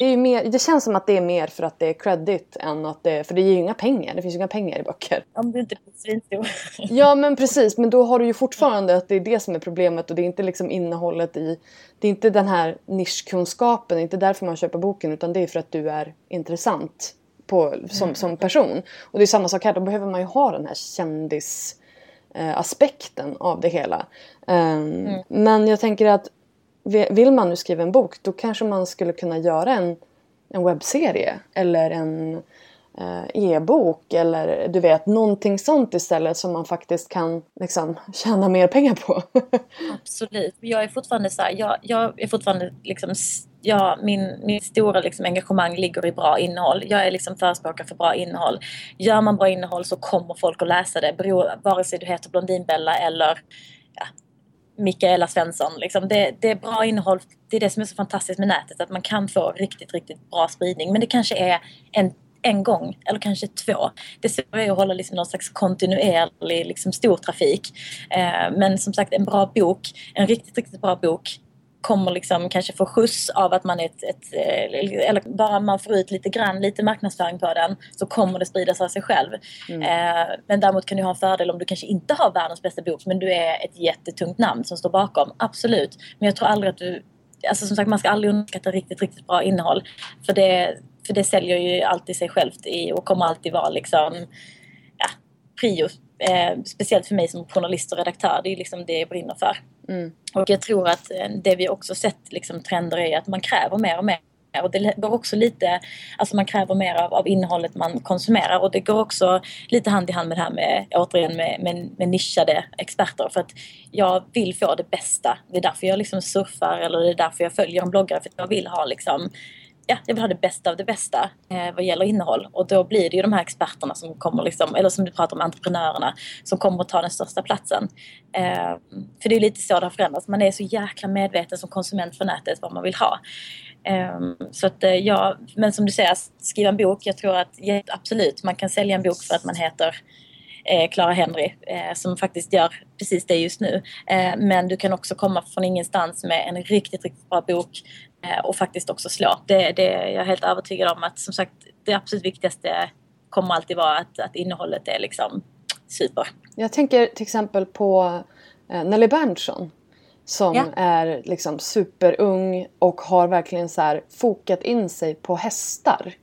Det, mer, det känns som att det är mer för att det är credit än att det för det ger ju inga pengar. Det finns ju inga pengar i böcker. Om du inte blir svinstor. *laughs* ja men precis, men då har du ju fortfarande att det är det som är problemet och det är inte liksom innehållet i det är inte den här nischkunskapen, det är inte därför man köper boken utan det är för att du är intressant på, som, som person. Och det är samma sak här, då behöver man ju ha den här kändisaspekten av det hela. Um, mm. Men jag tänker att vill man nu skriva en bok då kanske man skulle kunna göra en, en webbserie eller en eh, e-bok eller du vet någonting sånt istället som man faktiskt kan liksom *laughs* tjäna mer pengar på. *laughs* Absolut. Jag är fortfarande så här, jag, jag är fortfarande liksom ja, min, min stora liksom engagemang ligger i bra innehåll. Jag är liksom förespråkare för bra innehåll. Gör man bra innehåll så kommer folk att läsa det, beror, vare sig du heter Blondinbella eller ja, Mikaela Svensson. Liksom. Det, det, är bra innehåll. Det är det som är så fantastiskt med nätet, att man kan få riktigt, riktigt bra spridning. Men det kanske är en en gång eller kanske två. Det svåra är att hålla liksom någon slags kontinuerlig liksom, stor trafik. Eh, men som sagt en bra bok, en riktigt, riktigt bra bok kommer liksom kanske få skjuts av att man är ett, ett, eh, eller bara man får ut lite grann, lite marknadsföring på den så kommer det spridas av sig själv. Mm. Eh, men däremot kan du ha en fördel om du kanske inte har världens bästa bok men du är ett jättetungt namn som står bakom. Absolut. Men jag tror aldrig att du Alltså som sagt man ska aldrig underskatta riktigt, riktigt bra innehåll. För det, för det säljer ju alltid sig självt i, och kommer alltid vara liksom ja, prio. Eh, speciellt för mig som journalist och redaktör. Det är liksom det jag brinner för. Mm. Och jag tror att eh, det vi också sett liksom, trender är att man kräver mer och mer och det går också lite, alltså man kräver mer av, av innehållet man konsumerar och det går också lite hand i hand med det här med, återigen med, med, med nischade experter för att jag vill få det bästa. Det är därför jag liksom surfar eller det är därför jag följer en bloggare för att jag vill ha liksom ja, jag vill ha det bästa av det bästa eh, vad gäller innehåll. Och då blir det ju de här experterna som kommer, liksom, eller som du pratar om, entreprenörerna, som kommer att ta den största platsen. Eh, för det är lite så det har förändrats. Man är så jäkla medveten som konsument för nätet vad man vill ha. Eh, så att, eh, ja, men som du säger, skriva en bok, jag tror att ja, absolut, man kan sälja en bok för att man heter eh, Clara Henry eh, som faktiskt gör precis det just nu. Eh, men du kan också komma från ingenstans med en riktigt, riktigt bra bok och faktiskt också slå. Det, det, jag är helt övertygad om att som sagt det absolut viktigaste kommer alltid vara att, att innehållet är liksom super. Jag tänker till exempel på eh, Nelly Berntsson som ja. är liksom superung och har verkligen så här fokat in sig på hästar.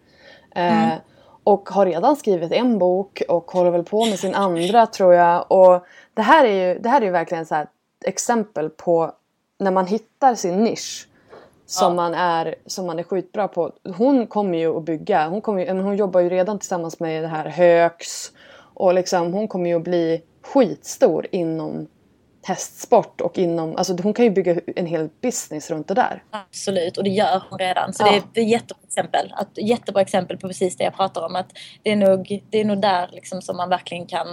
Eh, mm. och har redan skrivit en bok och håller väl på med sin andra tror jag. Och det här är ju, det här är ju verkligen så här exempel på när man hittar sin nisch som, ja. man är, som man är skitbra på. Hon kommer ju att bygga. Hon, kommer ju, hon jobbar ju redan tillsammans med det här Högs Och liksom, hon kommer ju att bli skitstor inom hästsport och inom, alltså hon kan ju bygga en hel business runt det där. Absolut och det gör hon redan. Så ja. det är jättebra exempel. Att, jättebra exempel på precis det jag pratar om. Att det, är nog, det är nog där liksom som man verkligen kan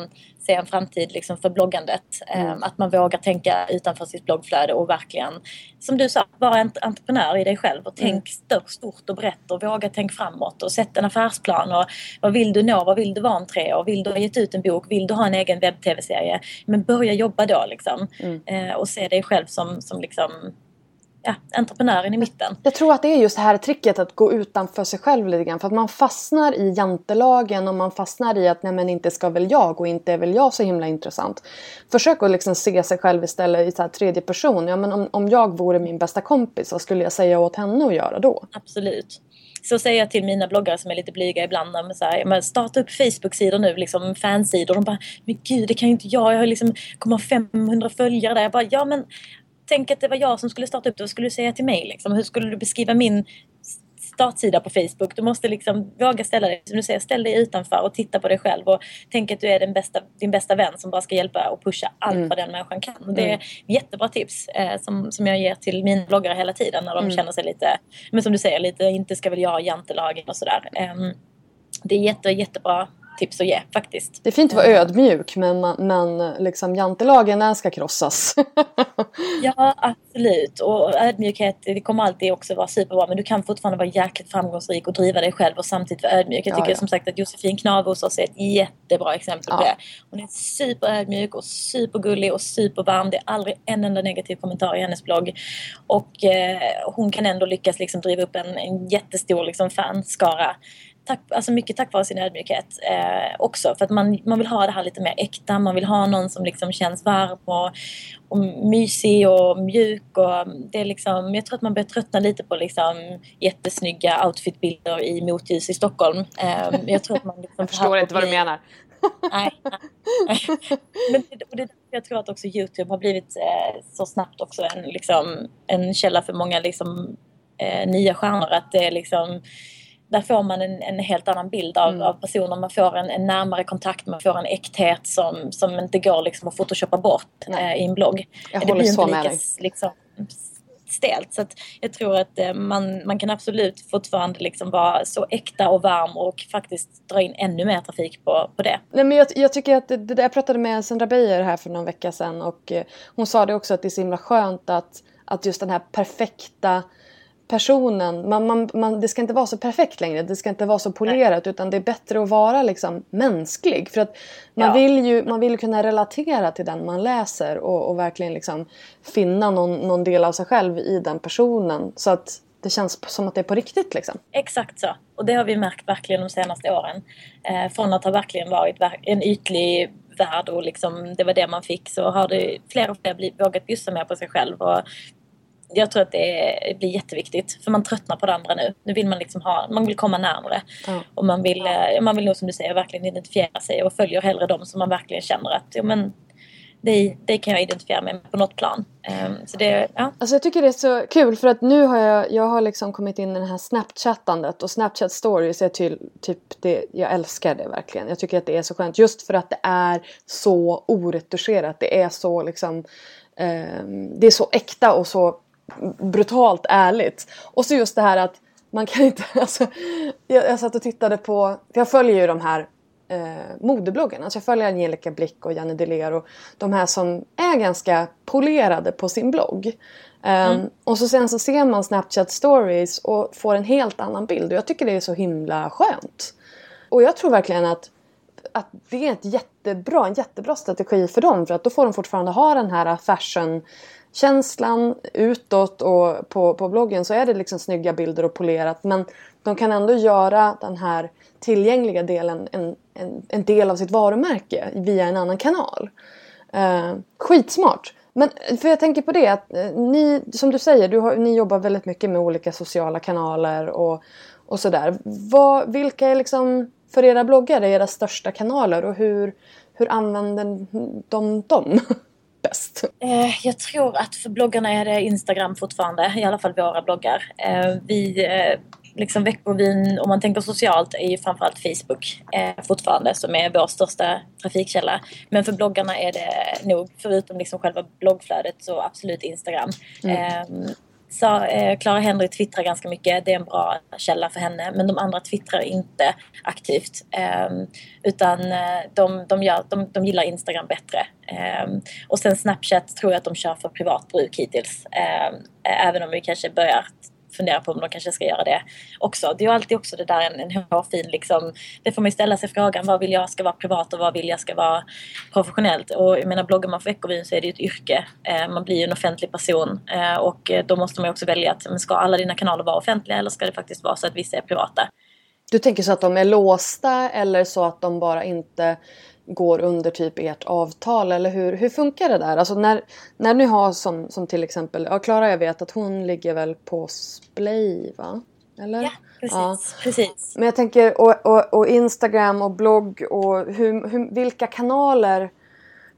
se en framtid liksom för bloggandet. Mm. Um, att man vågar tänka utanför sitt bloggflöde och verkligen, som du sa, vara entreprenör i dig själv och tänk mm. stort och brett och våga tänk framåt och sätt en affärsplan och vad vill du nå, vad vill du vara om tre år, vill du ha gett ut en bok, vill du ha en egen webb-tv-serie? Men börja jobba då liksom mm. uh, och se dig själv som, som liksom ja, entreprenören i mitten. Jag tror att det är just det här tricket att gå utanför sig själv lite grann. För att man fastnar i jantelagen och man fastnar i att nej men inte ska väl jag och inte är väl jag så himla intressant. Försök att liksom se sig själv istället i så här tredje person. Ja, men om, om jag vore min bästa kompis, vad skulle jag säga åt henne att göra då? Absolut. Så säger jag till mina bloggare som är lite blyga ibland. Men så här, men starta upp Facebook-sidor nu, liksom fansidor. De bara, men gud det kan ju inte jag. Jag har liksom, kommer ha 500 följare där. Jag bara, ja men tänk att det var jag som skulle starta upp det. Vad skulle du säga till mig? Liksom? Hur skulle du beskriva min startsida på Facebook? Du måste liksom våga ställa dig, som du säger, ställ dig utanför och titta på dig själv och tänk att du är bästa, din bästa vän som bara ska hjälpa och pusha allt mm. vad den människan kan. Och det är mm. jättebra tips eh, som, som jag ger till mina bloggare hela tiden när de mm. känner sig lite, men som du säger, lite inte ska väl jag jantelagen och sådär. Eh, det är jätte, jättebra tips att ge faktiskt. Det är fint att vara ödmjuk men, men liksom jantelagen den ska krossas. *laughs* ja absolut och ödmjukhet det kommer alltid också vara superbra men du kan fortfarande vara jäkligt framgångsrik och driva dig själv och samtidigt vara ödmjuk. Jag tycker ja, ja. som sagt att Josefin Knave hos oss är ett jättebra exempel ja. på det. Hon är superödmjuk och supergullig och supervarm. Det är aldrig en enda negativ kommentar i hennes blogg. Och eh, hon kan ändå lyckas liksom driva upp en, en jättestor liksom fanskara tack, alltså mycket tack vare sin ödmjukhet eh, också. För att man, man vill ha det här lite mer äkta. Man vill ha någon som liksom känns varm och, och mysig och mjuk. Och det är liksom, jag tror att man börjar tröttna lite på liksom jättesnygga outfitbilder i motljus i Stockholm. Eh, jag, tror att man liksom jag förstår inte vad du menar. nej, nej. Men det, och det, jag tror att också Youtube har blivit eh, så snabbt också en, liksom, en källa för många liksom, eh, nya stjärnor. Att det är liksom där får man en, en helt annan bild av, mm. av personer. Man får en, en, närmare kontakt, man får en äkthet som, som inte går liksom att photoshoppa bort eh, i en blogg. Jag det blir inte lika liksom, stelt. Så jag tror att eh, man, man kan absolut fortfarande liksom vara så äkta och varm och faktiskt dra in ännu mer trafik på, på det. Nej, men jag, jag tycker att det, det, jag pratade med Sandra Beijer här för någon vecka sedan och eh, hon sa det också att det är så himla skönt att, att just den här perfekta personen, man, man, man, det ska inte vara så perfekt längre, det ska inte vara så polerat utan det är bättre att vara liksom mänsklig. För att man, ja. vill ju, man vill kunna relatera till den man läser och, och verkligen liksom finna någon, någon, del av sig själv i den personen. Så att det känns som att det är på riktigt liksom. Exakt så. Och det har vi märkt verkligen de senaste åren. Eh, från att ha verkligen varit en ytlig värld och liksom, det var det man fick så har det fler och fler blivit, vågat bjussa mer på sig själv och jag tror att det blir jätteviktigt för man tröttnar på det andra nu. Nu vill man liksom ha, man vill komma närmre. Mm. Och man vill, eh, man vill nog som du säger verkligen identifiera sig och följer hellre de som man verkligen känner att ja, men, det, det kan jag identifiera mig med på något plan. Um, så det, ja. Alltså jag tycker det är så kul för att nu har jag, jag har liksom kommit in i det här snapchattandet och snapchat stories är till, typ det, jag älskar det verkligen. Jag tycker att det är så skönt just för att det är så oretuscherat. Det är så liksom um, det är så äkta och så brutalt ärligt. Och så just det här att man kan inte, *laughs* alltså, jag, jag satt och tittade på, för jag följer ju de här eh, modebloggarna. Alltså jag följer Angelica Blick och Janne Deler och de här som är ganska polerade på sin blogg. Um, mm. Och så sen så ser man Snapchat stories och får en helt annan bild och jag tycker det är så himla skönt. Och jag tror verkligen att, att det är ett jättebra, en jättebra strategi för dem för att då får de fortfarande ha den här fashion känslan utåt och på, på bloggen så är det liksom snygga bilder och polerat men de kan ändå göra den här tillgängliga delen en, en, en del av sitt varumärke via en annan kanal. Eh, skitsmart! Men för jag tänker på det att eh, ni, som du säger, du har, ni jobbar väldigt mycket med olika sociala kanaler och, och sådär. Vad, vilka är liksom för era bloggare era största kanaler och hur, hur använder de dem? *laughs* bäst? Eh, jag tror att för bloggarna är det Instagram fortfarande, i alla fall våra bloggar. Eh, vi, eh, liksom Veckorevyn, om man tänker socialt, är ju framförallt Facebook eh, fortfarande som är vår största trafikkälla. Men för bloggarna är det nog, förutom liksom själva bloggflödet, så absolut Instagram. Mm. Eh, så eh, Clara Henry twittrar ganska mycket, det är en bra källa för henne. Men de andra twittrar inte aktivt. Ehm, eh, utan de, de, gör, de, de gillar Instagram bättre. Eh, och sen Snapchat tror jag att de kör för privat bruk hittills. Ehm, även om vi kanske börjar fundera på om de kanske ska göra det också. Det är ju alltid också det där en, en hårfin liksom, det får man ju ställa sig frågan vad vill jag ska vara privat och vad vill jag ska vara professionellt. Och jag menar bloggar man för Veckorevyn så är det ju ett yrke. Eh, man blir ju en offentlig person eh, och eh, då måste man ju också välja att ska alla dina kanaler vara offentliga eller ska det faktiskt vara så att vissa är privata. Du tänker så att de är låsta eller så att de bara inte går under typ ert avtal eller hur, hur funkar det där? Alltså när, när ni har som, som till exempel, ja Klara jag vet att hon ligger väl på Splay va? Eller? Ja, precis. Ja. precis. Men jag tänker och, och, och Instagram och blogg och hur, hur, vilka kanaler?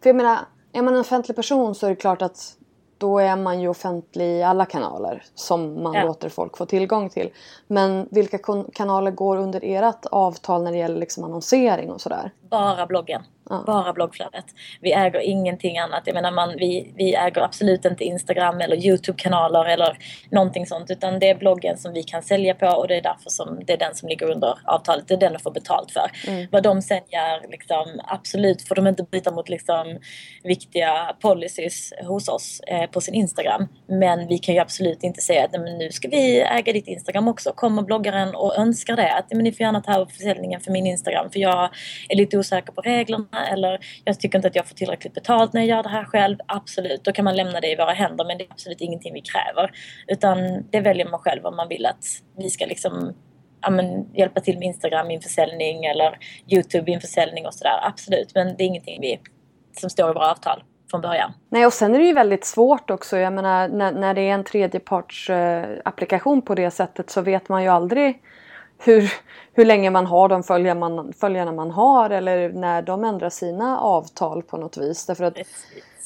För jag menar, är man en offentlig person så är det klart att då är man ju offentlig i alla kanaler som man ja. låter folk få tillgång till. Men vilka kanaler går under ert avtal när det gäller liksom annonsering och sådär? Bara bloggen. Ja. Bara bloggflödet. Vi äger ingenting annat. Jag menar man, vi, vi äger absolut inte Instagram eller Youtube-kanaler eller någonting sånt. Utan det är bloggen som vi kan sälja på och det är därför som det är den som ligger under avtalet. Det är den de får betalt för. Mm. Vad de sen gör, liksom, absolut får de inte bryta mot liksom, viktiga policies hos oss eh, på sin Instagram. Men vi kan ju absolut inte säga att nu ska vi äga ditt Instagram också. Kommer bloggaren och önskar det, att men ni får gärna ta över försäljningen för min Instagram för jag är lite osäker på reglerna eller jag tycker inte att jag får tillräckligt betalt när jag gör det här själv. Absolut, då kan man lämna det i våra händer men det är absolut ingenting vi kräver. Utan det väljer man själv om man vill att vi ska liksom ja, men, hjälpa till med Instagram införsäljning eller Youtube införsäljning och sådär. Absolut, men det är ingenting vi, som står i våra avtal från början. Nej och sen är det ju väldigt svårt också. Jag menar när, när det är en tredjeparts eh, applikation på det sättet så vet man ju aldrig hur, hur länge man har de följarna man, följarna man har eller när de ändrar sina avtal på något vis. Därför att,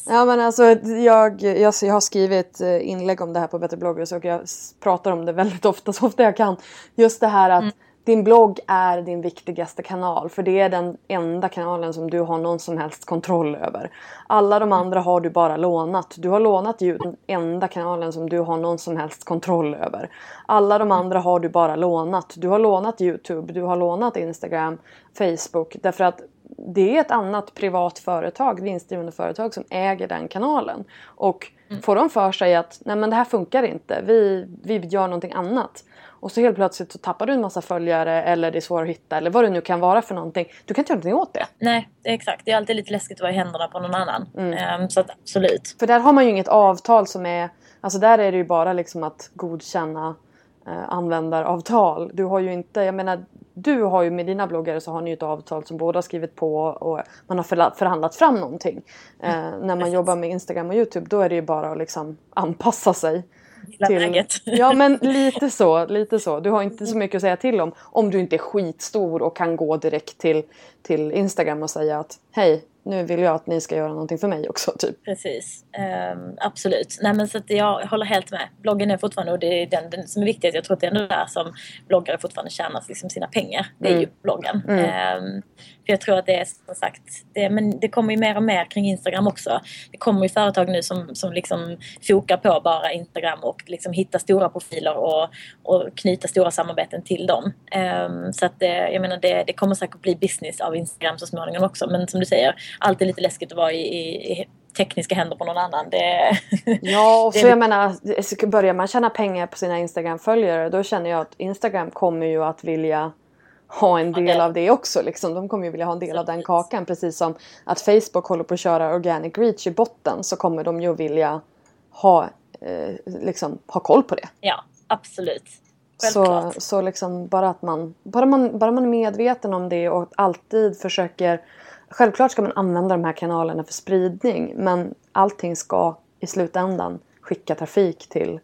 ja, men alltså, jag, jag, jag har skrivit eh, inlägg om det här på Bättre bloggers och jag pratar om det väldigt ofta, så ofta jag kan. Just det här att mm din blogg är din viktigaste kanal för det är den enda kanalen som du har någon som helst kontroll över. Alla de andra har du bara lånat. Du har lånat ljud, den enda kanalen som du har någon som helst kontroll över. Alla de andra har du bara lånat. Du har lånat Youtube, du har lånat Instagram, Facebook därför att det är ett annat privat företag, vinstdrivande företag som äger den kanalen. Och mm. får de för sig att nej men det här funkar inte, vi, vi gör någonting annat och så helt plötsligt så tappar du en massa följare eller det är svårt att hitta eller vad det nu kan vara för någonting. Du kan inte göra någonting åt det. Nej, exakt. Det är alltid lite läskigt att vara i händerna på någon annan. Mm. Um, så att absolut. För där har man ju inget avtal som är... Alltså där är det ju bara liksom att godkänna eh, användaravtal. Du har ju inte... Jag menar, du har ju med dina bloggare så har ni ju ett avtal som båda skrivit på och man har förhandlat fram någonting. Eh, mm. när man jobbar med Instagram och Youtube då är det ju bara att liksom anpassa sig till. Ja men *laughs* lite så, lite så. Du har inte så mycket att säga till om. Om du inte är skitstor och kan gå direkt till, till Instagram och säga att hej, nu vill jag att ni ska göra någonting för mig också. Typ. Precis, um, absolut. Nej, men så att jag håller helt med. Bloggen är fortfarande, och det är den, den som är viktig, jag tror att det är ändå där som bloggare fortfarande tjänar liksom sina pengar. Det är mm. ju bloggen. Mm. Um, jag tror att det är som sagt, det, men det kommer ju mer och mer kring Instagram också. Det kommer ju företag nu som, som liksom fokar på bara Instagram och liksom hitta stora profiler och, och knyta stora samarbeten till dem. Um, så att det, jag menar det, det kommer säkert bli business av Instagram så småningom också. Men som du säger, alltid lite läskigt att vara i, i, i tekniska händer på någon annan. Det, *laughs* ja, och *laughs* så jag menar, börjar man tjäna pengar på sina Instagram-följare då känner jag att Instagram kommer ju att vilja ha en del av det också. Liksom. De kommer ju vilja ha en del av den kakan. Precis som att Facebook håller på att köra organic reach i botten så kommer de ju vilja ha, eh, liksom, ha koll på det. Ja, absolut. Så, så liksom bara att man bara, man, bara man är medveten om det och alltid försöker Självklart ska man använda de här kanalerna för spridning men allting ska i slutändan skicka trafik till,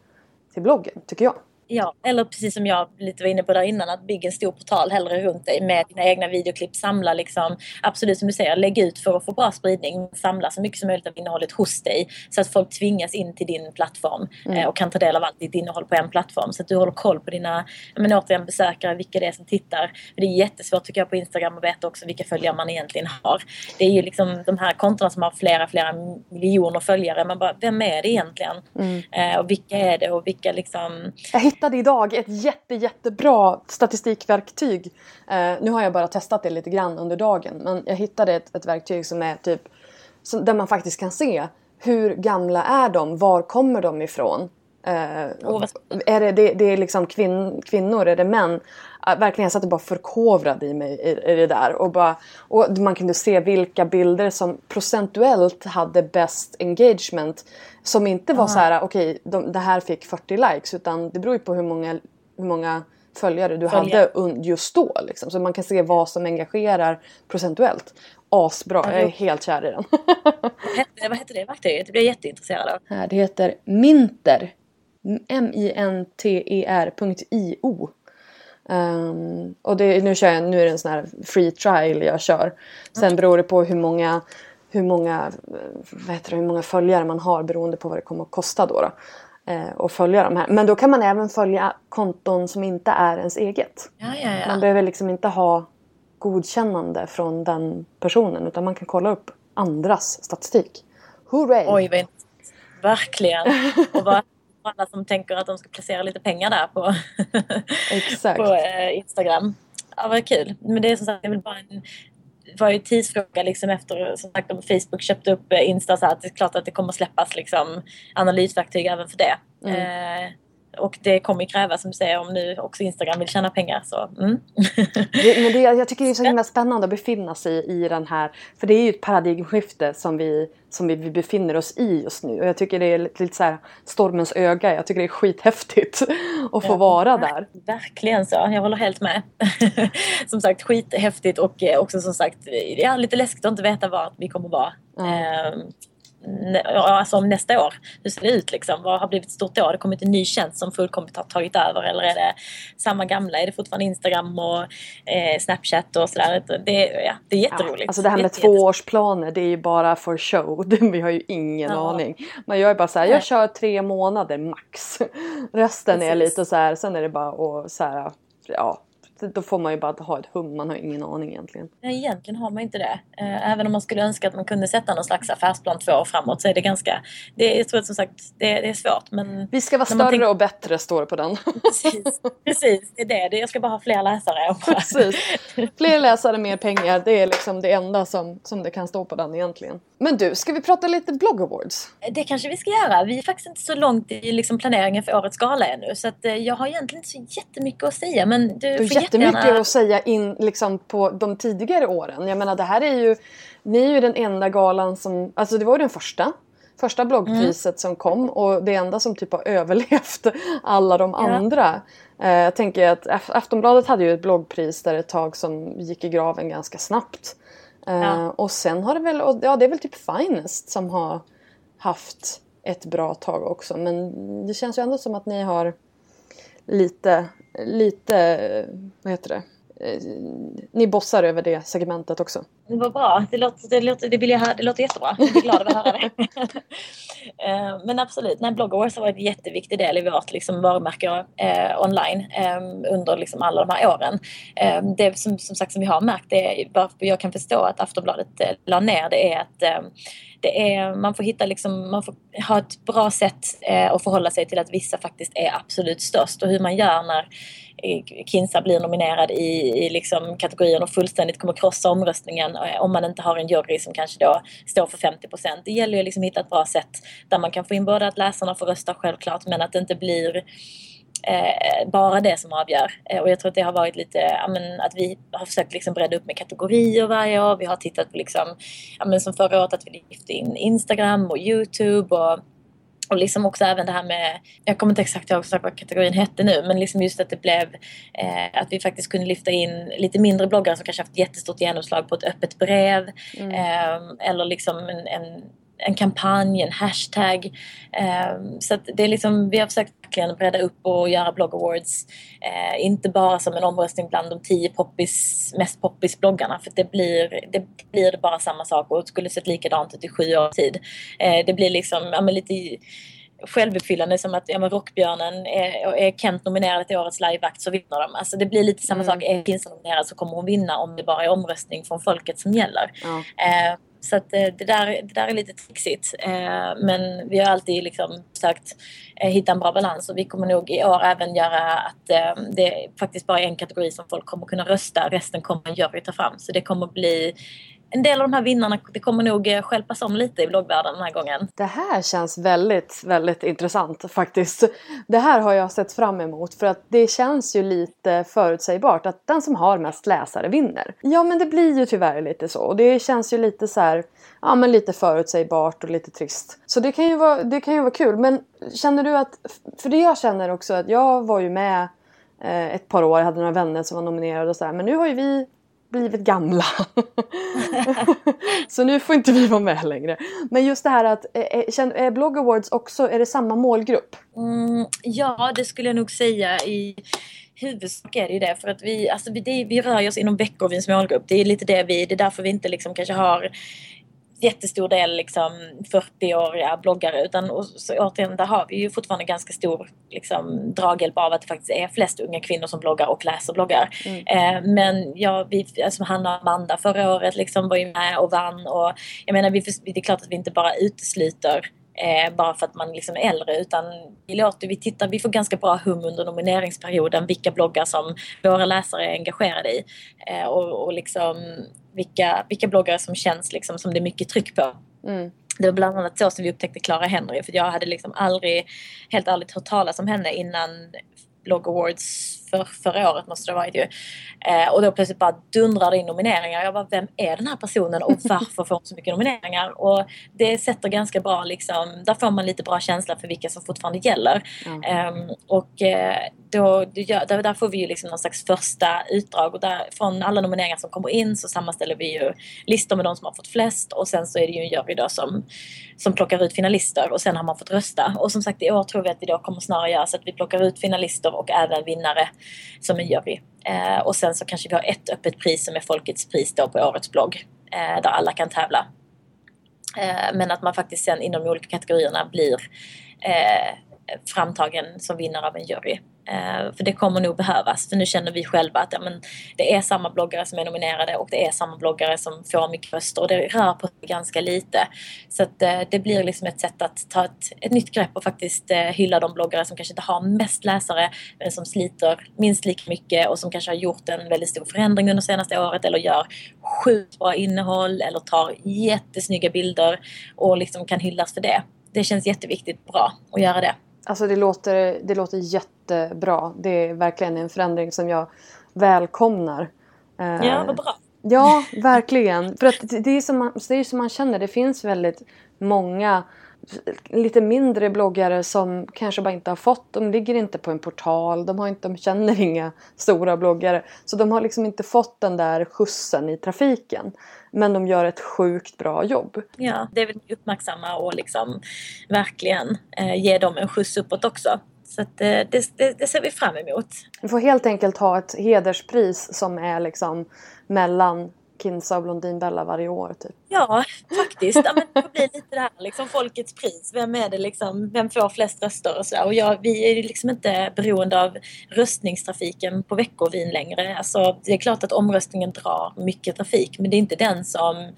till bloggen, tycker jag. Ja, eller precis som jag lite var inne på där innan, att bygga en stor portal hellre runt dig med dina egna videoklipp. Samla liksom, absolut som du säger, lägg ut för att få bra spridning. Samla så mycket som möjligt av innehållet hos dig så att folk tvingas in till din plattform mm. Eh, och kan ta del av allt ditt innehåll på en plattform. Så att du håller koll på dina, men återigen besökare, vilka det är som tittar. För det är jättesvårt tycker jag på Instagram att veta också vilka följare man egentligen har. Det är ju liksom de här kontona som har flera, flera miljoner följare. Man bara, vem är det egentligen? Mm. Eh, och vilka är det och vilka liksom... Hittade idag ett jätte, jättebra statistikverktyg. Eh, nu har jag bara testat det lite grann under dagen. Men jag hittade ett, ett verktyg som är typ som, där man faktiskt kan se hur gamla är de? Var kommer de ifrån? Eh, är det, det, det är liksom kvin, kvinnor? Är det män? verkligen jag satt och bara förkovrade i mig i, i det där. Och, bara, och man kunde se vilka bilder som procentuellt hade bäst engagement. Som inte var Aha. så här, okej okay, det här fick 40 likes. Utan det beror ju på hur många, hur många följare du Följer. hade just då. Liksom. Så man kan se vad som engagerar procentuellt. Asbra, jag är helt kär i den. vad, hette, vad hette det verktyget? Det blir jag jätteintresserad av. Det heter Minter. M-I-N-T-E-R.io Um, och det, nu, kör jag, nu är det en sån här free trial jag kör. Sen beror det på hur många, hur många, vad det, hur många följare man har beroende på vad det kommer att kosta då. då eh, och följa de här. Men då kan man även följa konton som inte är ens eget. Ja, ja, ja. Man behöver liksom inte ha godkännande från den personen utan man kan kolla upp andras statistik. Hurray! Oj, vad Verkligen! Och vad alla som tänker att de ska placera lite pengar där på, på eh, Instagram. Ja, vad kul. Men det är som sagt det är väl bara en var ju tidsfråga liksom efter som sagt om Facebook köpte upp eh, Insta så att det är klart att det kommer släppas liksom analysverktyg även för det. Mm. Eh, och det kommer ju krävas som du säger om nu också Instagram vill tjäna pengar. Så, mm. *laughs* det, men det, jag tycker det är så himla spännande att befinna sig i den här. För det är ju ett paradigmskifte som vi, som vi befinner oss i just nu. Och jag tycker det är lite, lite så här stormens öga. Jag tycker det är skithäftigt *laughs* att få ja, vara där. Verkligen så. Jag håller helt med. *laughs* som sagt skithäftigt och också som sagt ja, lite läskigt att inte veta var vi kommer vara. Mm alltså om nästa år. Hur ser det ut liksom? Vad har blivit stort då? Har det kommit en ny tjänst som fullkomligt har tagit över eller är det samma gamla? Är det fortfarande Instagram och eh, Snapchat och sådär? Det, ja, det är jätteroligt. Ja, alltså det här med tvåårsplaner det är ju bara för show. *laughs* Vi har ju ingen ja. aning. Man gör ju bara så här, jag kör tre månader max. Resten Precis. är lite så här, sen är det bara att så här, ja då får man ju bara ha ett hum, man har ingen aning egentligen. Nej, egentligen har man inte det. Eh, även om man skulle önska att man kunde sätta någon slags affärsplan två år framåt så är det ganska... Det, jag tror som sagt det, det är svårt men... Vi ska vara större tänker... och bättre står det på den. Precis, precis det är det. Jag ska bara ha fler läsare. Precis. Fler läsare, mer pengar. Det är liksom det enda som, som det kan stå på den egentligen. Men du, ska vi prata lite blogg awards? Det kanske vi ska göra. Vi är faktiskt inte så långt i liksom planeringen för årets gala ännu så att, eh, jag har egentligen inte så jättemycket att säga men du, du får jättemycket jättegärna... att säga in liksom på de tidigare åren. Jag menar det här är ju, ni är ju den enda galan som, alltså det var ju den första. Första bloggpriset mm. som kom och det enda som typ har *laughs* överlevt alla de ja. andra. Eh, jag tänker att Aftonbladet hade ju ett bloggpris där ett tag som gick i graven ganska snabbt. Eh, ja. Och sen har det väl, ja det är väl typ Finest som har haft ett bra tag också. Men det känns ju ändå som att ni har lite lite, eh, vad heter det, eh, ni bossar över det segmentet också. Det var bra. Det låter, det låter, det vill jag höra, det låter jättebra. Jag blir glad över att höra det. *laughs* Eh, men absolut, nej, har varit en jätteviktig del i vårt liksom, varumärke eh, online eh, under liksom, alla de här åren. Eh, det som, som sagt som vi har märkt, det är, varför jag kan förstå att Aftonbladet eh, la ner det är att eh, det är, man får hitta liksom, man får ha ett bra sätt eh, att förhålla sig till att vissa faktiskt är absolut störst och hur man gör när eh, Kinsa blir nominerad i, i liksom kategorin och fullständigt kommer krossa omröstningen Eh, om man inte har en jury som kanske då står för 50 procent. Det gäller ju liksom att hitta ett bra sätt där man kan få in både att läsarna får rösta självklart men att det inte blir eh, bara det som avgör. Eh, och jag tror att det har varit lite, ja, men, att vi har försökt liksom bredda upp med kategorier varje år. Vi har tittat på liksom, ja, men som förra året att vi lyfte in Instagram och Youtube och och liksom också även det här med, jag kommer inte exakt ihåg vad kategorin hette nu, men liksom just att det blev eh, att vi faktiskt kunde lyfta in lite mindre bloggare som kanske haft jättestort genomslag på ett öppet brev. Mm. Eh, eller liksom en, en en kampanj, en hashtag. Um, så det är liksom, vi har försökt verkligen bredda upp och göra blogg awards. Uh, inte bara som en omröstning bland de tio poppis, mest poppis bloggarna för det blir, det blir bara samma sak och det skulle sett likadant ut i sju års tid. Uh, det blir liksom ja, lite självuppfyllande som att ja, men Rockbjörnen är, är Kent nominerad till årets livevakt så vinner de. Alltså det blir lite samma mm. sak. Är Kinsa nominerad så kommer hon vinna om det bara är omröstning från folket som gäller. Eh, så att eh, det, där, det där är lite trixigt. Eh, men vi har alltid liksom försökt eh, hitta en bra balans och vi kommer nog i år även göra att det det faktiskt bara är en kategori som folk kommer kunna rösta. Resten kommer en jury ta fram. Så det kommer bli en del av de här vinnarna, det kommer nog eh, skälpas om lite i bloggvärlden den här gången. Det här känns väldigt, väldigt intressant faktiskt. Det här har jag sett fram emot för att det känns ju lite förutsägbart att den som har mest läsare vinner. Ja men det blir ju tyvärr lite så och det känns ju lite så här, ja men lite förutsägbart och lite trist. Så det kan ju vara, det kan ju vara kul men känner du att, för det jag känner också att jag var ju med eh, ett par år, jag hade några vänner som var nominerade och sådär men nu har ju vi blivit gamla. *laughs* så nu får inte vi vara med längre. Men just det här att, eh, eh, är, Blogg eh, Blog Awards också, är det samma målgrupp? Mm, ja, det skulle jag nog säga i huvudsak är det ju det. För att vi, alltså vi, det, vi rör oss inom veckovins målgrupp. Det är lite det vi, det är därför vi inte liksom kanske har jättestor del liksom 40-åriga bloggare utan och så, återigen där har vi ju fortfarande ganska stor liksom, draghjälp av att det faktiskt är flest unga kvinnor som bloggar och läser bloggar. Mm. Eh, men ja, vi, alltså Hanna och Amanda förra året liksom var ju med och vann och jag menar vi, det är klart att vi inte bara utesluter eh, bara för att man liksom är äldre utan vi, låter, vi, tittar, vi får ganska bra hum under nomineringsperioden vilka bloggar som våra läsare är engagerade i. Eh, och, och liksom vilka, vilka bloggare som känns liksom som det är mycket tryck på. Mm. Det var bland annat så som vi upptäckte Clara Henry för jag hade liksom aldrig, helt ärligt, hört talas om henne innan Blog Awards för, förra året måste det ha varit ju. Eh, och då plötsligt bara dundrar det in nomineringar. Jag bara, vem är den här personen och *laughs* varför får hon så mycket nomineringar? Och det sätter ganska bra liksom, där får man lite bra känsla för vilka som fortfarande gäller. Mm. Eh, och eh, då, där, där, får vi ju liksom någon slags första utdrag och där, från alla nomineringar som kommer in så sammanställer vi ju listor med de som har fått flest och sen så är det ju en jury då som, som plockar ut finalister och sen har man fått rösta. Och som sagt i år tror vi att det då kommer snarare göra så att vi plockar ut finalister och även vinnare som en jury. Eh, och sen så kanske vi har ett öppet pris som är Folkets pris då på årets blogg eh, där alla kan tävla. Eh, men att man faktiskt sen inom de olika kategorierna blir eh, framtagen som vinnare av en jury. Eh, för det kommer nog behövas. För nu känner vi själva att ja, men det är samma bloggare som är nominerade och det är samma bloggare som får mycket röster och det rör på sig ganska lite. Så att, eh, det blir liksom ett sätt att ta ett, ett nytt grepp och faktiskt eh, hylla de bloggare som kanske inte har mest läsare men som sliter minst lika mycket och som kanske har gjort en väldigt stor förändring under senaste året eller gör sjukt bra innehåll eller tar jättesnygga bilder och liksom kan hyllas för det. Det känns jätteviktigt bra att göra det. Alltså det låter, det låter jättebra. Det är verkligen en förändring som jag välkomnar. Ja, vad bra. Ja, verkligen. För att det är som man, det är som man känner. Det finns väldigt många lite mindre bloggare som kanske bara inte har fått, de ligger inte på en portal, de, har inte, de känner inga stora bloggare. Så de har liksom inte fått den där skjutsen i trafiken. Men de gör ett sjukt bra jobb. Ja, det vill vi uppmärksamma och liksom verkligen eh, ge dem en skjuts uppåt också. Så att, eh, det, det, det, ser vi fram emot. Vi får helt enkelt ha ett hederspris som är liksom mellan Kinsa och Blondinbella varje år. Typ. Ja, faktiskt. Ja, men det blir lite det här liksom, folkets pris. Vem är det liksom, vem får flest röster och så. Och jag, vi är liksom inte beroende av röstningstrafiken på veckovin längre. Alltså, det är klart att omröstningen drar mycket trafik men det är inte den som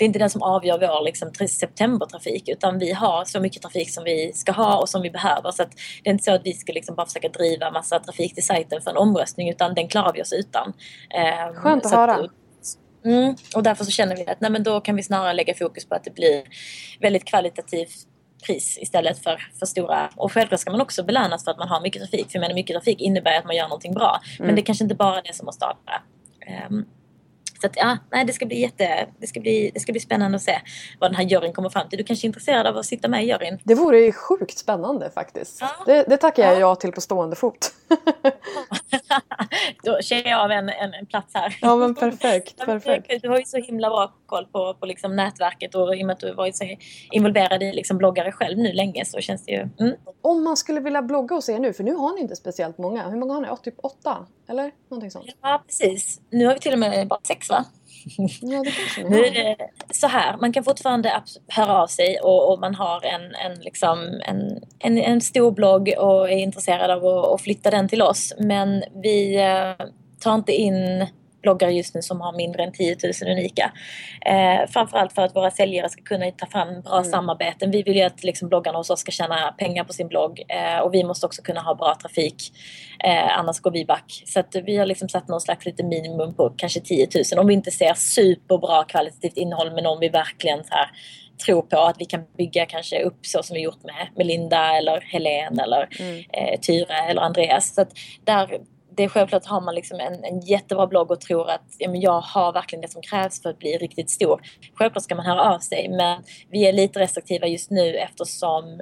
det är inte den som avgör vår liksom, septembertrafik utan vi har så mycket trafik som vi ska ha och som vi behöver. Så det är inte så att vi ska liksom bara försöka driva massa trafik till sajten för en omröstning utan den klarar vi oss utan. Ehm, Skönt att höra. Mm, och därför så känner vi att nej, men då kan vi snarare lägga fokus på att det blir väldigt kvalitativt pris istället för för stora. Och självklart ska man också belönas för att man har mycket trafik. För jag menar, mycket trafik innebär att man gör någonting bra. Mm. Men det är kanske inte bara det som måste avgöra. Um, så att, ja, nej, det, ska bli jätte, det, ska bli, det ska bli spännande att se vad den här juryn kommer fram till. Du kanske är intresserad av att sitta med i juryn? Det vore ju sjukt spännande faktiskt. Ja. Det, det tackar jag ja. ja till på stående fot. *laughs* *laughs* Då känner jag av en, en, en, plats här. Ja men perfekt. *laughs* perfekt. Du har ju så himla bra koll på, på liksom nätverket och i och med att du varit så involverad i liksom bloggare själv nu länge så känns det ju... Mm. Om man skulle vilja blogga hos er nu, för nu har ni inte speciellt många. Hur många har ni? Typ åtta? Eller någonting sånt? Ja precis. Nu har vi till och med bara sex va? Ja, nu så här, man kan fortfarande höra av sig och, och man har en, en, liksom, en, en, en stor blogg och är intresserad av att, att flytta den till oss. Men vi eh, tar inte in bloggare just nu som har mindre än 10 000 unika. Eh, framförallt för att våra säljare ska kunna ta fram bra mm. samarbeten. Vi vill ju att liksom, bloggarna hos oss ska tjäna pengar på sin blogg eh, och vi måste också kunna ha bra trafik. Eh, annars går vi back. Så att vi har liksom satt någon slags lite minimum på kanske 10 000 om vi inte ser superbra kvalitativt innehåll men om vi verkligen så här, tror på att vi kan bygga kanske upp så som vi gjort med Melinda eller Helen eller mm. eh, Tyre eller Andreas. Så att där det är självklart har man liksom en, en jättebra blogg och tror att ja, jag har verkligen det som krävs för att bli riktigt stor. Självklart ska man höra av sig men vi är lite restriktiva just nu eftersom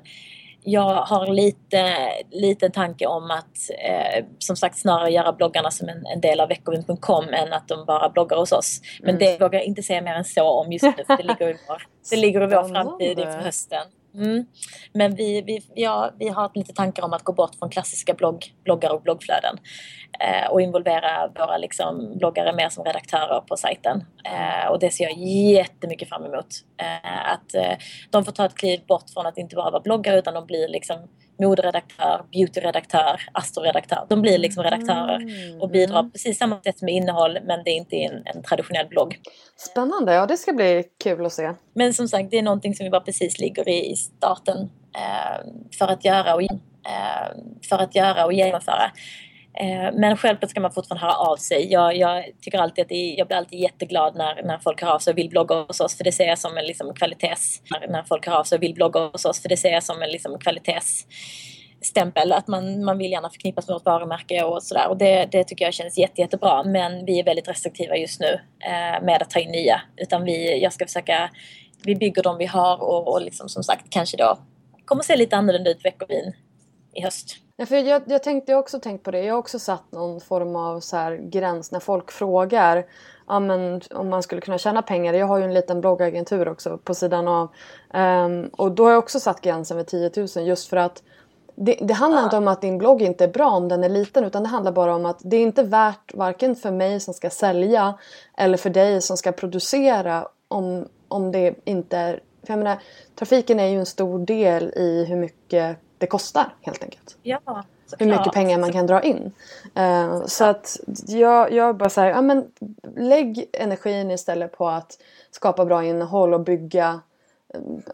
jag har lite, lite tanke om att eh, som sagt snarare göra bloggarna som en, en del av veckovind.com än att de bara bloggar hos oss. Men mm. det vågar jag inte säga mer än så om just nu för det ligger i vår, det ligger i vår *laughs* framtid inför hösten. Mm. Men vi, vi, ja, vi har lite tankar om att gå bort från klassiska blogg, bloggar och bloggflöden eh, och involvera våra liksom, bloggare mer som redaktörer på sajten. Eh, och det ser jag jättemycket fram emot. Eh, att eh, de får ta ett kliv bort från att inte bara vara bloggare utan de blir liksom moderedaktör, beautyredaktör, astroredaktör. De blir liksom redaktörer mm. och bidrar på precis samma sätt med innehåll men det är inte en, en traditionell blogg. Spännande, ja det ska bli kul att se. Men som sagt, det är någonting som vi bara precis ligger i, i starten eh, för att göra och, eh, för att göra och genomföra. Eh, men självklart ska man fortfarande höra av sig. Jag, jag tycker alltid att det, jag blir alltid jätteglad när, när folk hör av sig och vill blogga hos oss för det ser jag som en liksom, kvalitets... När folk hör av sig och vill blogga hos oss för det ser jag som en liksom, kvalitetsstämpel. Att man, man vill gärna förknippas med vårt varumärke och sådär. Och det, det tycker jag känns jätte, jättebra. Men vi är väldigt restriktiva just nu eh, med att ta in nya. Utan vi, jag ska försöka... Vi bygger de vi har och, och liksom, som sagt kanske då kommer se lite annorlunda ut veckovin i höst. Ja, för jag, jag, tänkte, jag har också tänkt på det. Jag har också satt någon form av så här gräns när folk frågar ja, men, om man skulle kunna tjäna pengar. Jag har ju en liten bloggagentur också på sidan av. Um, och då har jag också satt gränsen vid 10 000 just för att det, det handlar ja. inte om att din blogg inte är bra om den är liten utan det handlar bara om att det är inte värt varken för mig som ska sälja eller för dig som ska producera om, om det inte är... För jag menar, trafiken är ju en stor del i hur mycket det kostar helt enkelt. Ja, Hur mycket pengar man kan dra in. Uh, så att jag, jag bara säger, ja men lägg energin istället på att skapa bra innehåll och bygga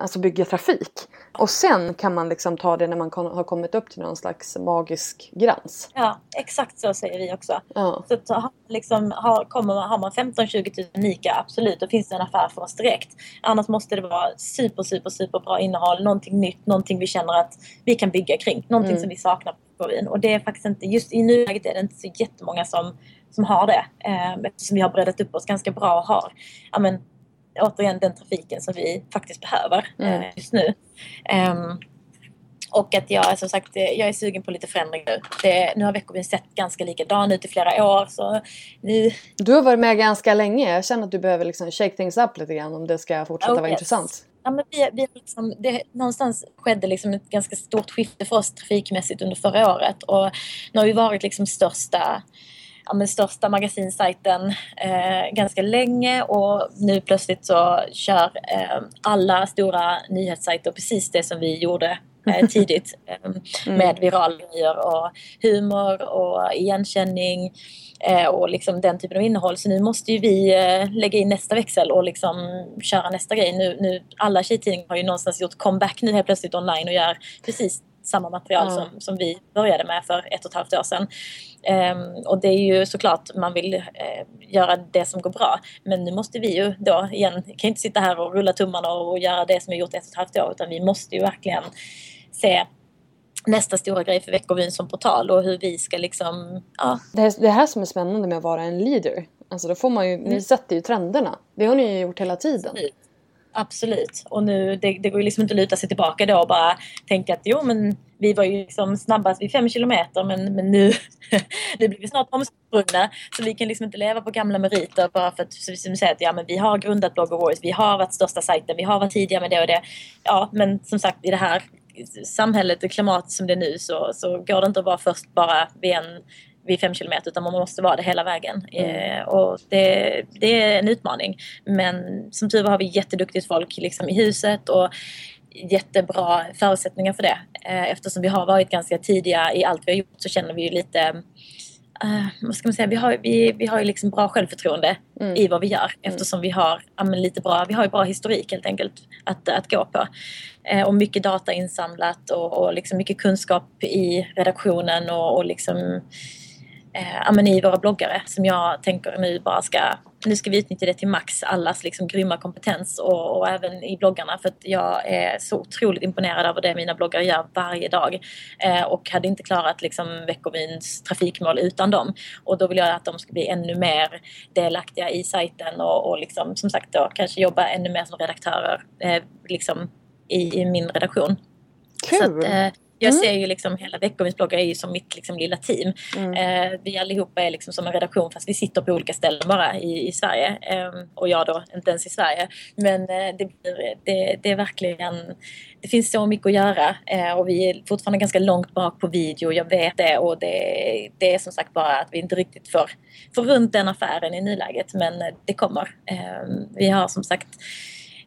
alltså bygga trafik. Och sen kan man liksom ta det när man har kommit upp till någon slags magisk gräns. Ja, exakt så säger vi också. Ja. Så att, liksom, har, kommer man, har man 15-20 000 unika, absolut, då finns det en affär för oss direkt. Annars måste det vara super, super, super bra innehåll, någonting nytt, någonting vi känner att vi kan bygga kring, någonting mm. som vi saknar på vin. Och det är faktiskt inte, just i nuläget är det inte så jättemånga som, som har det. Eh, eftersom vi har breddat upp oss ganska bra och har ja, men, återigen den trafiken som vi faktiskt behöver mm. eh, just nu. Um, och att jag som sagt, jag är sugen på lite förändring nu. Det, nu har veckovin sett ganska likadan ut i flera år. Så nu... Du har varit med ganska länge. Jag känner att du behöver liksom shake things up lite grann om det ska fortsätta oh, vara yes. intressant. Ja, men vi, vi liksom, det, någonstans skedde liksom ett ganska stort skifte för oss trafikmässigt under förra året. Och nu har vi varit liksom största ja, men största magasinsajten eh, ganska länge och nu plötsligt så kör eh, alla stora nyhetssajter precis det som vi gjorde eh, *laughs* tidigt eh, mm. med virala grejer och humor och igenkänning eh, och liksom den typen av innehåll. Så nu måste ju vi eh, lägga in nästa växel och liksom köra nästa grej. Nu, nu, alla tjejtidningar har ju någonstans gjort comeback nu helt plötsligt online och gör precis samma material mm. som, som vi började med för ett och ett halvt år sedan. Um, och det är ju såklart man vill uh, göra det som går bra. Men nu måste vi ju då igen, kan inte sitta här och rulla tummarna och göra det som vi gjort ett och ett halvt år utan vi måste ju verkligen se nästa stora grej för Veckovyn som portal och hur vi ska liksom, ja. Det är det här som är spännande med att vara en leader. Alltså då får man ju, mm. ni sätter ju trenderna. Det har ni ju gjort hela tiden. Absolut. Och nu, det, det går ju liksom inte att luta sig tillbaka då och bara tänka att jo men vi var ju liksom snabbast vid fem kilometer men, men nu, *laughs* nu blir vi snart omsprungna. Så vi kan liksom inte leva på gamla meriter bara för att som säger att ja, men vi har grundat Blogger Wars, vi har varit största sajten, vi har varit tidiga med det och det. Ja, men som sagt i det här samhället och klimatet som det är nu så, så går det inte att vara först bara vid en vid fem kilometer utan man måste vara det hela vägen. Mm. Eh, och det, det, är en utmaning. Men som tur var har vi jätteduktigt folk liksom i huset och jättebra förutsättningar för det. Eh, eftersom vi har varit ganska tidiga i allt vi har gjort så känner vi ju lite Uh, vad ska man säga, vi har, vi, vi har ju liksom bra självförtroende mm. i vad vi gör mm. eftersom vi har ja, lite bra, vi har ju bra historik helt enkelt att, att gå på. Uh, och mycket data insamlat och, och liksom mycket kunskap i redaktionen och, och liksom eh, i våra bloggare som jag tänker nu bara ska, nu ska vi utnyttja det till max, allas liksom grymma kompetens och, och även i bloggarna för att jag är så otroligt imponerad över det mina bloggare gör varje dag eh, och hade inte klarat liksom Veckovyns trafikmål utan dem och då vill jag att de ska bli ännu mer delaktiga i sajten och, och liksom, som sagt då kanske jobba ännu mer som redaktörer eh, liksom i, i min redaktion. Kul! Att, eh, jag mm. ser ju liksom hela Veckovinstbloggar är ju som mitt liksom lilla team. Mm. Eh, vi allihopa är liksom som en redaktion fast vi sitter på olika ställen bara i, i Sverige. Eh, och jag då inte ens i Sverige. Men eh, det, det, det, är verkligen, det finns så mycket att göra eh, och vi är fortfarande ganska långt bak på video, jag vet det och det, det är som sagt bara att vi inte riktigt får, får runt den affären i nuläget men det kommer. Ehm, vi har som sagt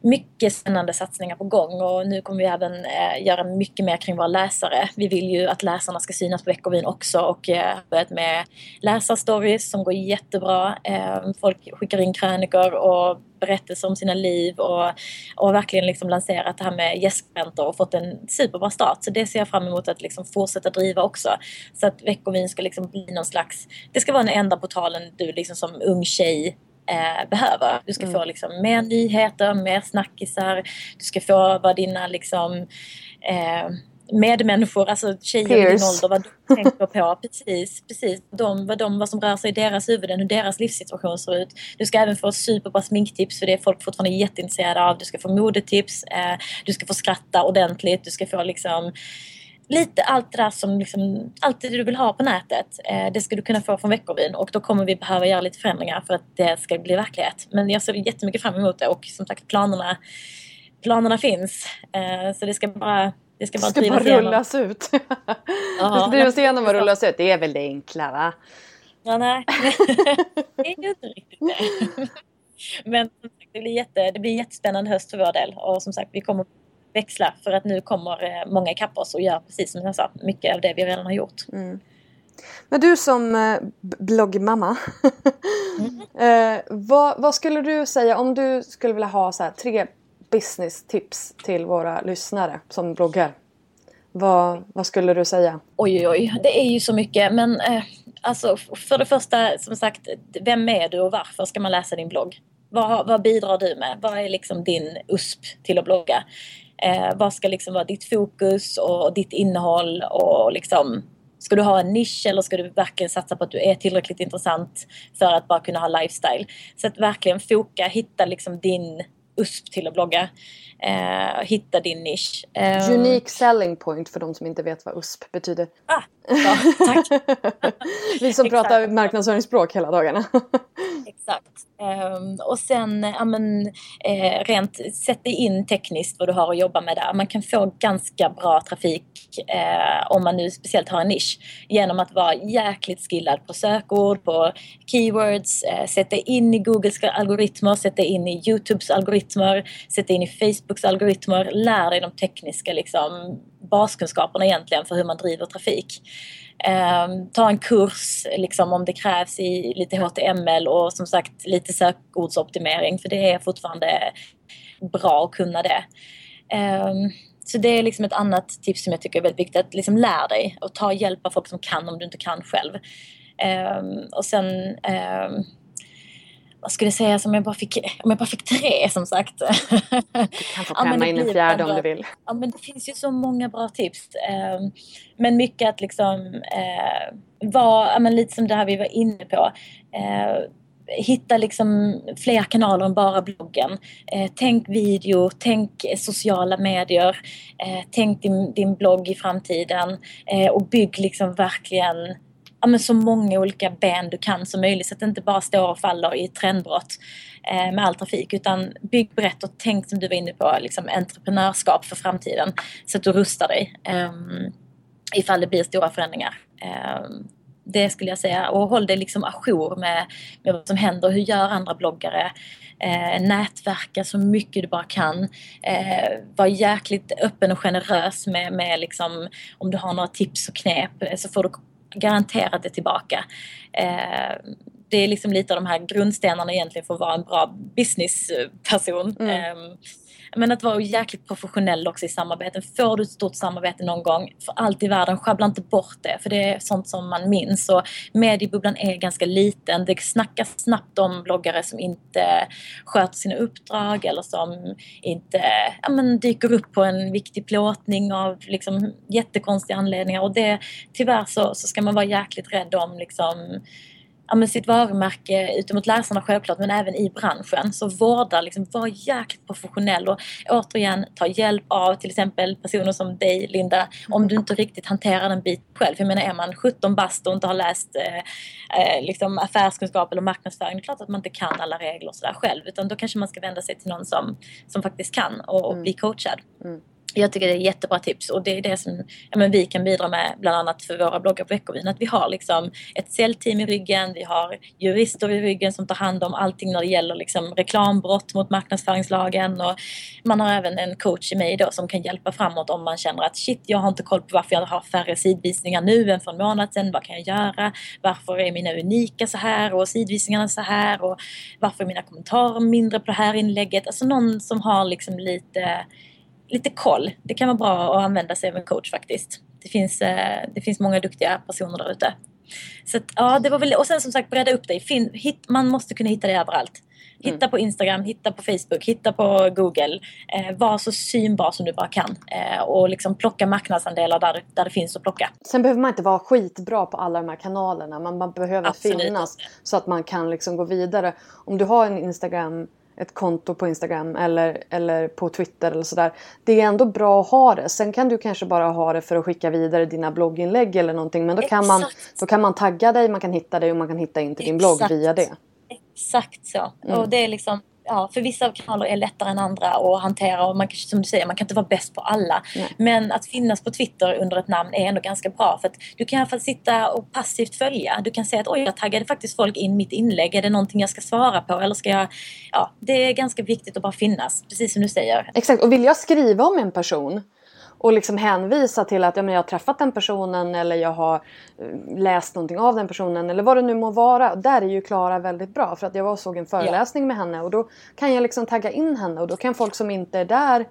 mycket spännande satsningar på gång och nu kommer vi även eh, göra mycket mer kring våra läsare. Vi vill ju att läsarna ska synas på Veckovin också och eh, börjat med läsarstories som går jättebra. Eh, folk skickar in krönikor och berättelser om sina liv och, och verkligen liksom lanserat det här med gästskribenter och fått en superbra start. Så det ser jag fram emot att liksom fortsätta driva också. Så att Veckovin ska liksom bli någon slags, det ska vara den enda portalen du liksom som ung tjej eh, behöver. Du ska mm. få liksom, mer nyheter, mer snackisar. Du ska få vad dina liksom, eh, medmänniskor, alltså tjejer Peers. i din ålder, vad de tänker på. *laughs* Precis, precis. De, vad, de, vad som rör sig i deras huvuden, hur deras livssituation ser ut. Du ska även få superbra sminktips för det är folk fortfarande jätteintresserade av. Du ska få modetips, eh, du ska få skratta ordentligt, du ska få liksom lite allt det där som liksom, allt det du vill ha på nätet. Eh, det ska du kunna få från Veckorvyn och då kommer vi behöva göra lite förändringar för att det ska bli verklighet. Men jag ser jättemycket fram emot det och som sagt planerna, planerna finns. Eh, så det ska bara det ska bara, det ska bara rullas igenom. ut. *laughs* det ska drivas igenom och rullas ut. Det är väl det enkla va? Ja, nej. *laughs* *laughs* det är ju inte riktigt det. Men det blir, jätte, det blir jättespännande höst för vår del och som sagt vi kommer växla för att nu kommer eh, många ikapp oss och gör precis som jag sa, mycket av det vi redan har gjort. Mm. Men du som eh, bloggmamma, *laughs* mm. eh, vad, vad, skulle du säga om du skulle vilja ha så här, tre business-tips till våra lyssnare som bloggar? Vad, vad, skulle du säga? Oj, oj, oj. Det är ju så mycket. Men eh, alltså, för det första, som sagt, vem är du och varför ska man läsa din blogg? Vad, vad bidrar du med? Vad är liksom din USP till att blogga? Eh, vad ska liksom vara ditt fokus och ditt innehåll och liksom Ska du ha en nisch eller ska du verkligen satsa på att du är tillräckligt intressant för att bara kunna ha lifestyle? Så att verkligen foka, hitta liksom din USP till att blogga. Eh, hitta din nisch. Eh, Unique selling point för de som inte vet vad USP betyder. Ah, ja, tack. *laughs* Vi som pratar marknadsföringsspråk hela dagarna. Exakt. Um, och sen ja, men, eh, rent sätt dig in tekniskt vad du har att jobba med där. Man kan få ganska bra trafik eh, om man nu speciellt har en nisch genom att vara jäkligt skillad på sökord, på keywords, eh, sätta in i Googles algoritmer, sätta in i Youtubes algoritmer, sätta in i Facebooks algoritmer, lär dig de tekniska liksom, baskunskaperna egentligen för hur man driver trafik. Eh, ta en kurs liksom, om det krävs i lite HTML och som sagt lite sökordsoptimering för det är fortfarande bra att kunna det. Eh, så det är liksom ett annat tips som jag tycker är väldigt viktigt. Att liksom lär dig och ta hjälp av folk som kan om du inte kan själv. Eh, och sen ehm, vad skulle jag säga, om jag bara fick, om jag bara fick tre som sagt. Du kan få klämma *laughs* ja, in en fjärde om du vill. Ja men det finns ju så många bra tips. Um, men mycket att liksom uh, vara, ja, men lite som det här vi var inne på. Uh, hitta liksom fler kanaler än bara bloggen. Eh, tänk video, tänk sociala medier, eh, tänk din, din blogg i framtiden eh, och bygg liksom verkligen ja, men så många olika ben du kan som möjligt så att det inte bara står och faller i trendbrott eh, med all trafik utan bygg brett och tänk som du var inne på, liksom entreprenörskap för framtiden så att du rustar dig eh, ifall det blir stora förändringar. Eh, det skulle jag säga och håll dig liksom ajour med, med vad som händer. Hur gör andra bloggare? Eh, nätverka så mycket du bara kan. Eh, var jäkligt öppen och generös med, med liksom, om du har några tips och knep eh, så får du garanterat det tillbaka. Eh, det är liksom lite av de här grundstenarna egentligen för att vara en bra businessperson. Mm. Men att vara jäkligt professionell också i samarbeten. Får du ett stort samarbete någon gång, för allt i världen, sjabbla inte bort det. För det är sånt som man minns. Och mediebubblan är ganska liten. Det snackas snabbt om bloggare som inte sköter sina uppdrag eller som inte ja, men dyker upp på en viktig plåtning av liksom, jättekonstiga anledningar. Och det, tyvärr så, så ska man vara jäkligt rädd om liksom, ja, sitt varumärke ute mot läsarna självklart men även i branschen. Så vårda, liksom, var jäkligt professionell och återigen ta hjälp av till exempel personer som dig Linda om du inte riktigt hanterar den biten själv. Jag menar är man 17 bast och inte har läst eh, eh, liksom affärskunskap eller marknadsföring, det är klart att man inte kan alla regler och sådär själv utan då kanske man ska vända sig till någon som, som faktiskt kan och, och mm. bli coachad. Mm. Jag tycker det är jättebra tips och det är det som ja, men vi kan bidra med bland annat för våra bloggar på Veckovin. Att vi har liksom ett säljteam i ryggen, vi har jurister i ryggen som tar hand om allting när det gäller liksom reklambrott mot marknadsföringslagen och man har även en coach i mig då som kan hjälpa framåt om man känner att shit, jag har inte koll på varför jag har färre sidvisningar nu än för en månad sedan. Vad kan jag göra? Varför är mina unika så här och sidvisningarna så här och varför är mina kommentarer mindre på det här inlägget? Alltså någon som har liksom lite lite koll. Det kan vara bra att använda sig av en coach faktiskt. Det finns, eh, det finns många duktiga personer där ute. Så att, ja, det var väl, och sen som sagt bredda upp dig. Fin, hit, man måste kunna hitta dig överallt. Hitta mm. på Instagram, hitta på Facebook, hitta på Google. Eh, var så synbar som du bara kan. Eh, och liksom plocka marknadsandelar där, där det finns att plocka. Sen behöver man inte vara skitbra på alla de här kanalerna. Man, man behöver Absolut. finnas så att man kan liksom gå vidare. Om du har en Instagram ett konto på Instagram eller, eller på Twitter eller sådär. Det är ändå bra att ha det. Sen kan du kanske bara ha det för att skicka vidare dina blogginlägg eller någonting. Men då kan, man, då kan man tagga dig, man kan hitta dig och man kan hitta in till din Exakt. blogg via det. Exakt så. Mm. Och det är liksom ja, för vissa kanaler är lättare än andra att hantera och man, som du säger, man kan inte vara bäst på alla. Nej. Men att finnas på Twitter under ett namn är ändå ganska bra för att du kan i alla fall sitta och passivt följa. Du kan säga att oj, jag taggade faktiskt folk in mitt inlägg. Är det någonting jag ska svara på eller ska jag... Ja, det är ganska viktigt att bara finnas, precis som du säger. Exakt, och vill jag skriva om en person och liksom hänvisa till att ja, men jag har träffat den personen eller jag har eh, läst någonting av den personen eller vad det nu må vara. Där är ju Klara väldigt bra för att jag var och såg en föreläsning ja. med henne och då kan jag liksom tagga in henne och då kan folk som inte är där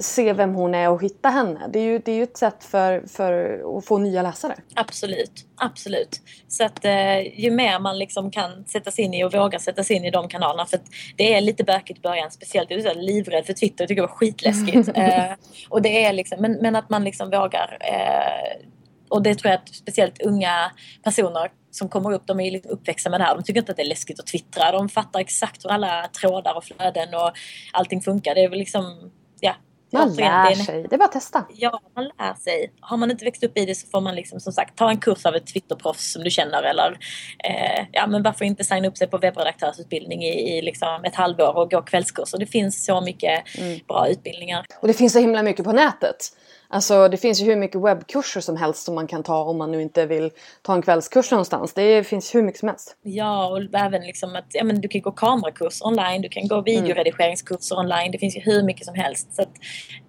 se vem hon är och hitta henne. Det är ju, det är ju ett sätt för, för att få nya läsare. Absolut, absolut. Så att eh, ju mer man liksom kan sätta sig in i och våga sätta sig in i de kanalerna. För det är lite bökigt i början, speciellt jag är livrädd för Twitter. Jag tycker det var skitläskigt. *laughs* eh, och det är liksom, men, men att man liksom vågar. Eh, och det tror jag att speciellt unga personer som kommer upp, de är liksom uppväxta med det här. De tycker inte att det är läskigt att twittra. De fattar exakt hur alla trådar och flöden och allting funkar. Det är väl liksom, ja, man lär sig. Det är bara att testa. Ja, man lär sig. Har man inte växt upp i det så får man liksom som sagt ta en kurs av ett Twitterproffs som du känner eller eh, ja men varför inte signa upp sig på webbredaktörsutbildning i, i liksom ett halvår och gå kvällskurser. Det finns så mycket mm. bra utbildningar. Och det finns så himla mycket på nätet. Alltså det finns ju hur mycket webbkurser som helst som man kan ta om man nu inte vill ta en kvällskurs någonstans. Det finns hur mycket som helst. Ja, och även liksom att ja, men du kan gå kamerakurs online, du kan gå videoredigeringskurser online. Det finns ju hur mycket som helst. Så att,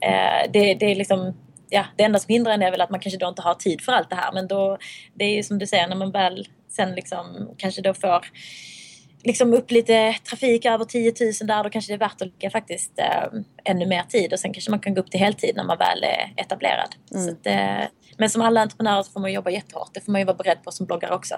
eh, det, det är liksom ja, det enda som hindrar en är väl att man kanske då inte har tid för allt det här. Men då, det är ju som du säger, när man väl sen liksom kanske då får liksom upp lite trafik över 10 000 där, då kanske det är värt att lägga faktiskt äh, ännu mer tid och sen kanske man kan gå upp till heltid när man väl är etablerad. Mm. Att, äh, men som alla entreprenörer så får man jobba jättehårt. Det får man ju vara beredd på som bloggare också.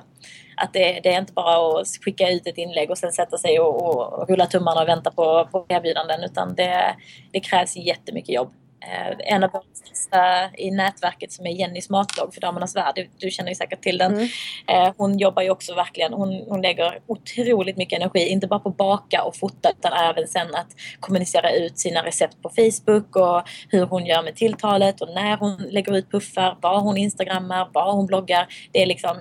Att det, det är inte bara att skicka ut ett inlägg och sen sätta sig och, och rulla tummarna och vänta på, på erbjudanden utan det, det krävs jättemycket jobb. Eh, en av våra största i nätverket som är Jennys matlogg för Damernas Värld, du, du känner ju säkert till den. Mm. Eh, hon jobbar ju också verkligen, hon, hon lägger otroligt mycket energi, inte bara på att baka och fota utan även sen att kommunicera ut sina recept på Facebook och hur hon gör med tilltalet och när hon lägger ut puffar, vad hon instagrammar, vad hon bloggar. Det är liksom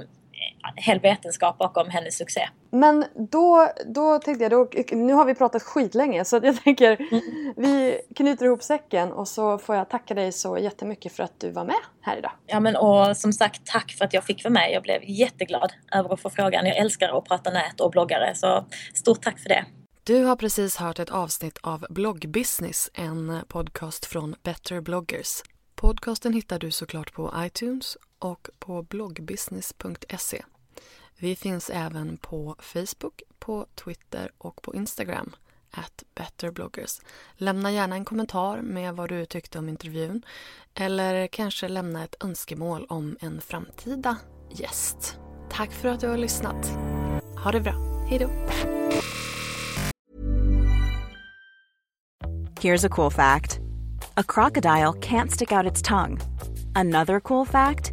hel vetenskap bakom hennes succé. Men då, då tänkte jag, då, nu har vi pratat skitlänge så jag tänker mm. vi knyter ihop säcken och så får jag tacka dig så jättemycket för att du var med här idag. Ja men och som sagt tack för att jag fick vara med. Jag blev jätteglad över att få frågan. Jag älskar att prata nät och bloggare så stort tack för det. Du har precis hört ett avsnitt av Bloggbusiness, en podcast från Better bloggers. Podcasten hittar du såklart på iTunes och på bloggbusiness.se. Vi finns även på Facebook, på Twitter och på Instagram, at betterbloggers. Lämna gärna en kommentar med vad du tyckte om intervjun eller kanske lämna ett önskemål om en framtida gäst. Tack för att du har lyssnat. Ha det bra. Hej då! Here's a cool fact. A crocodile can't stick out its tongue. Another cool fact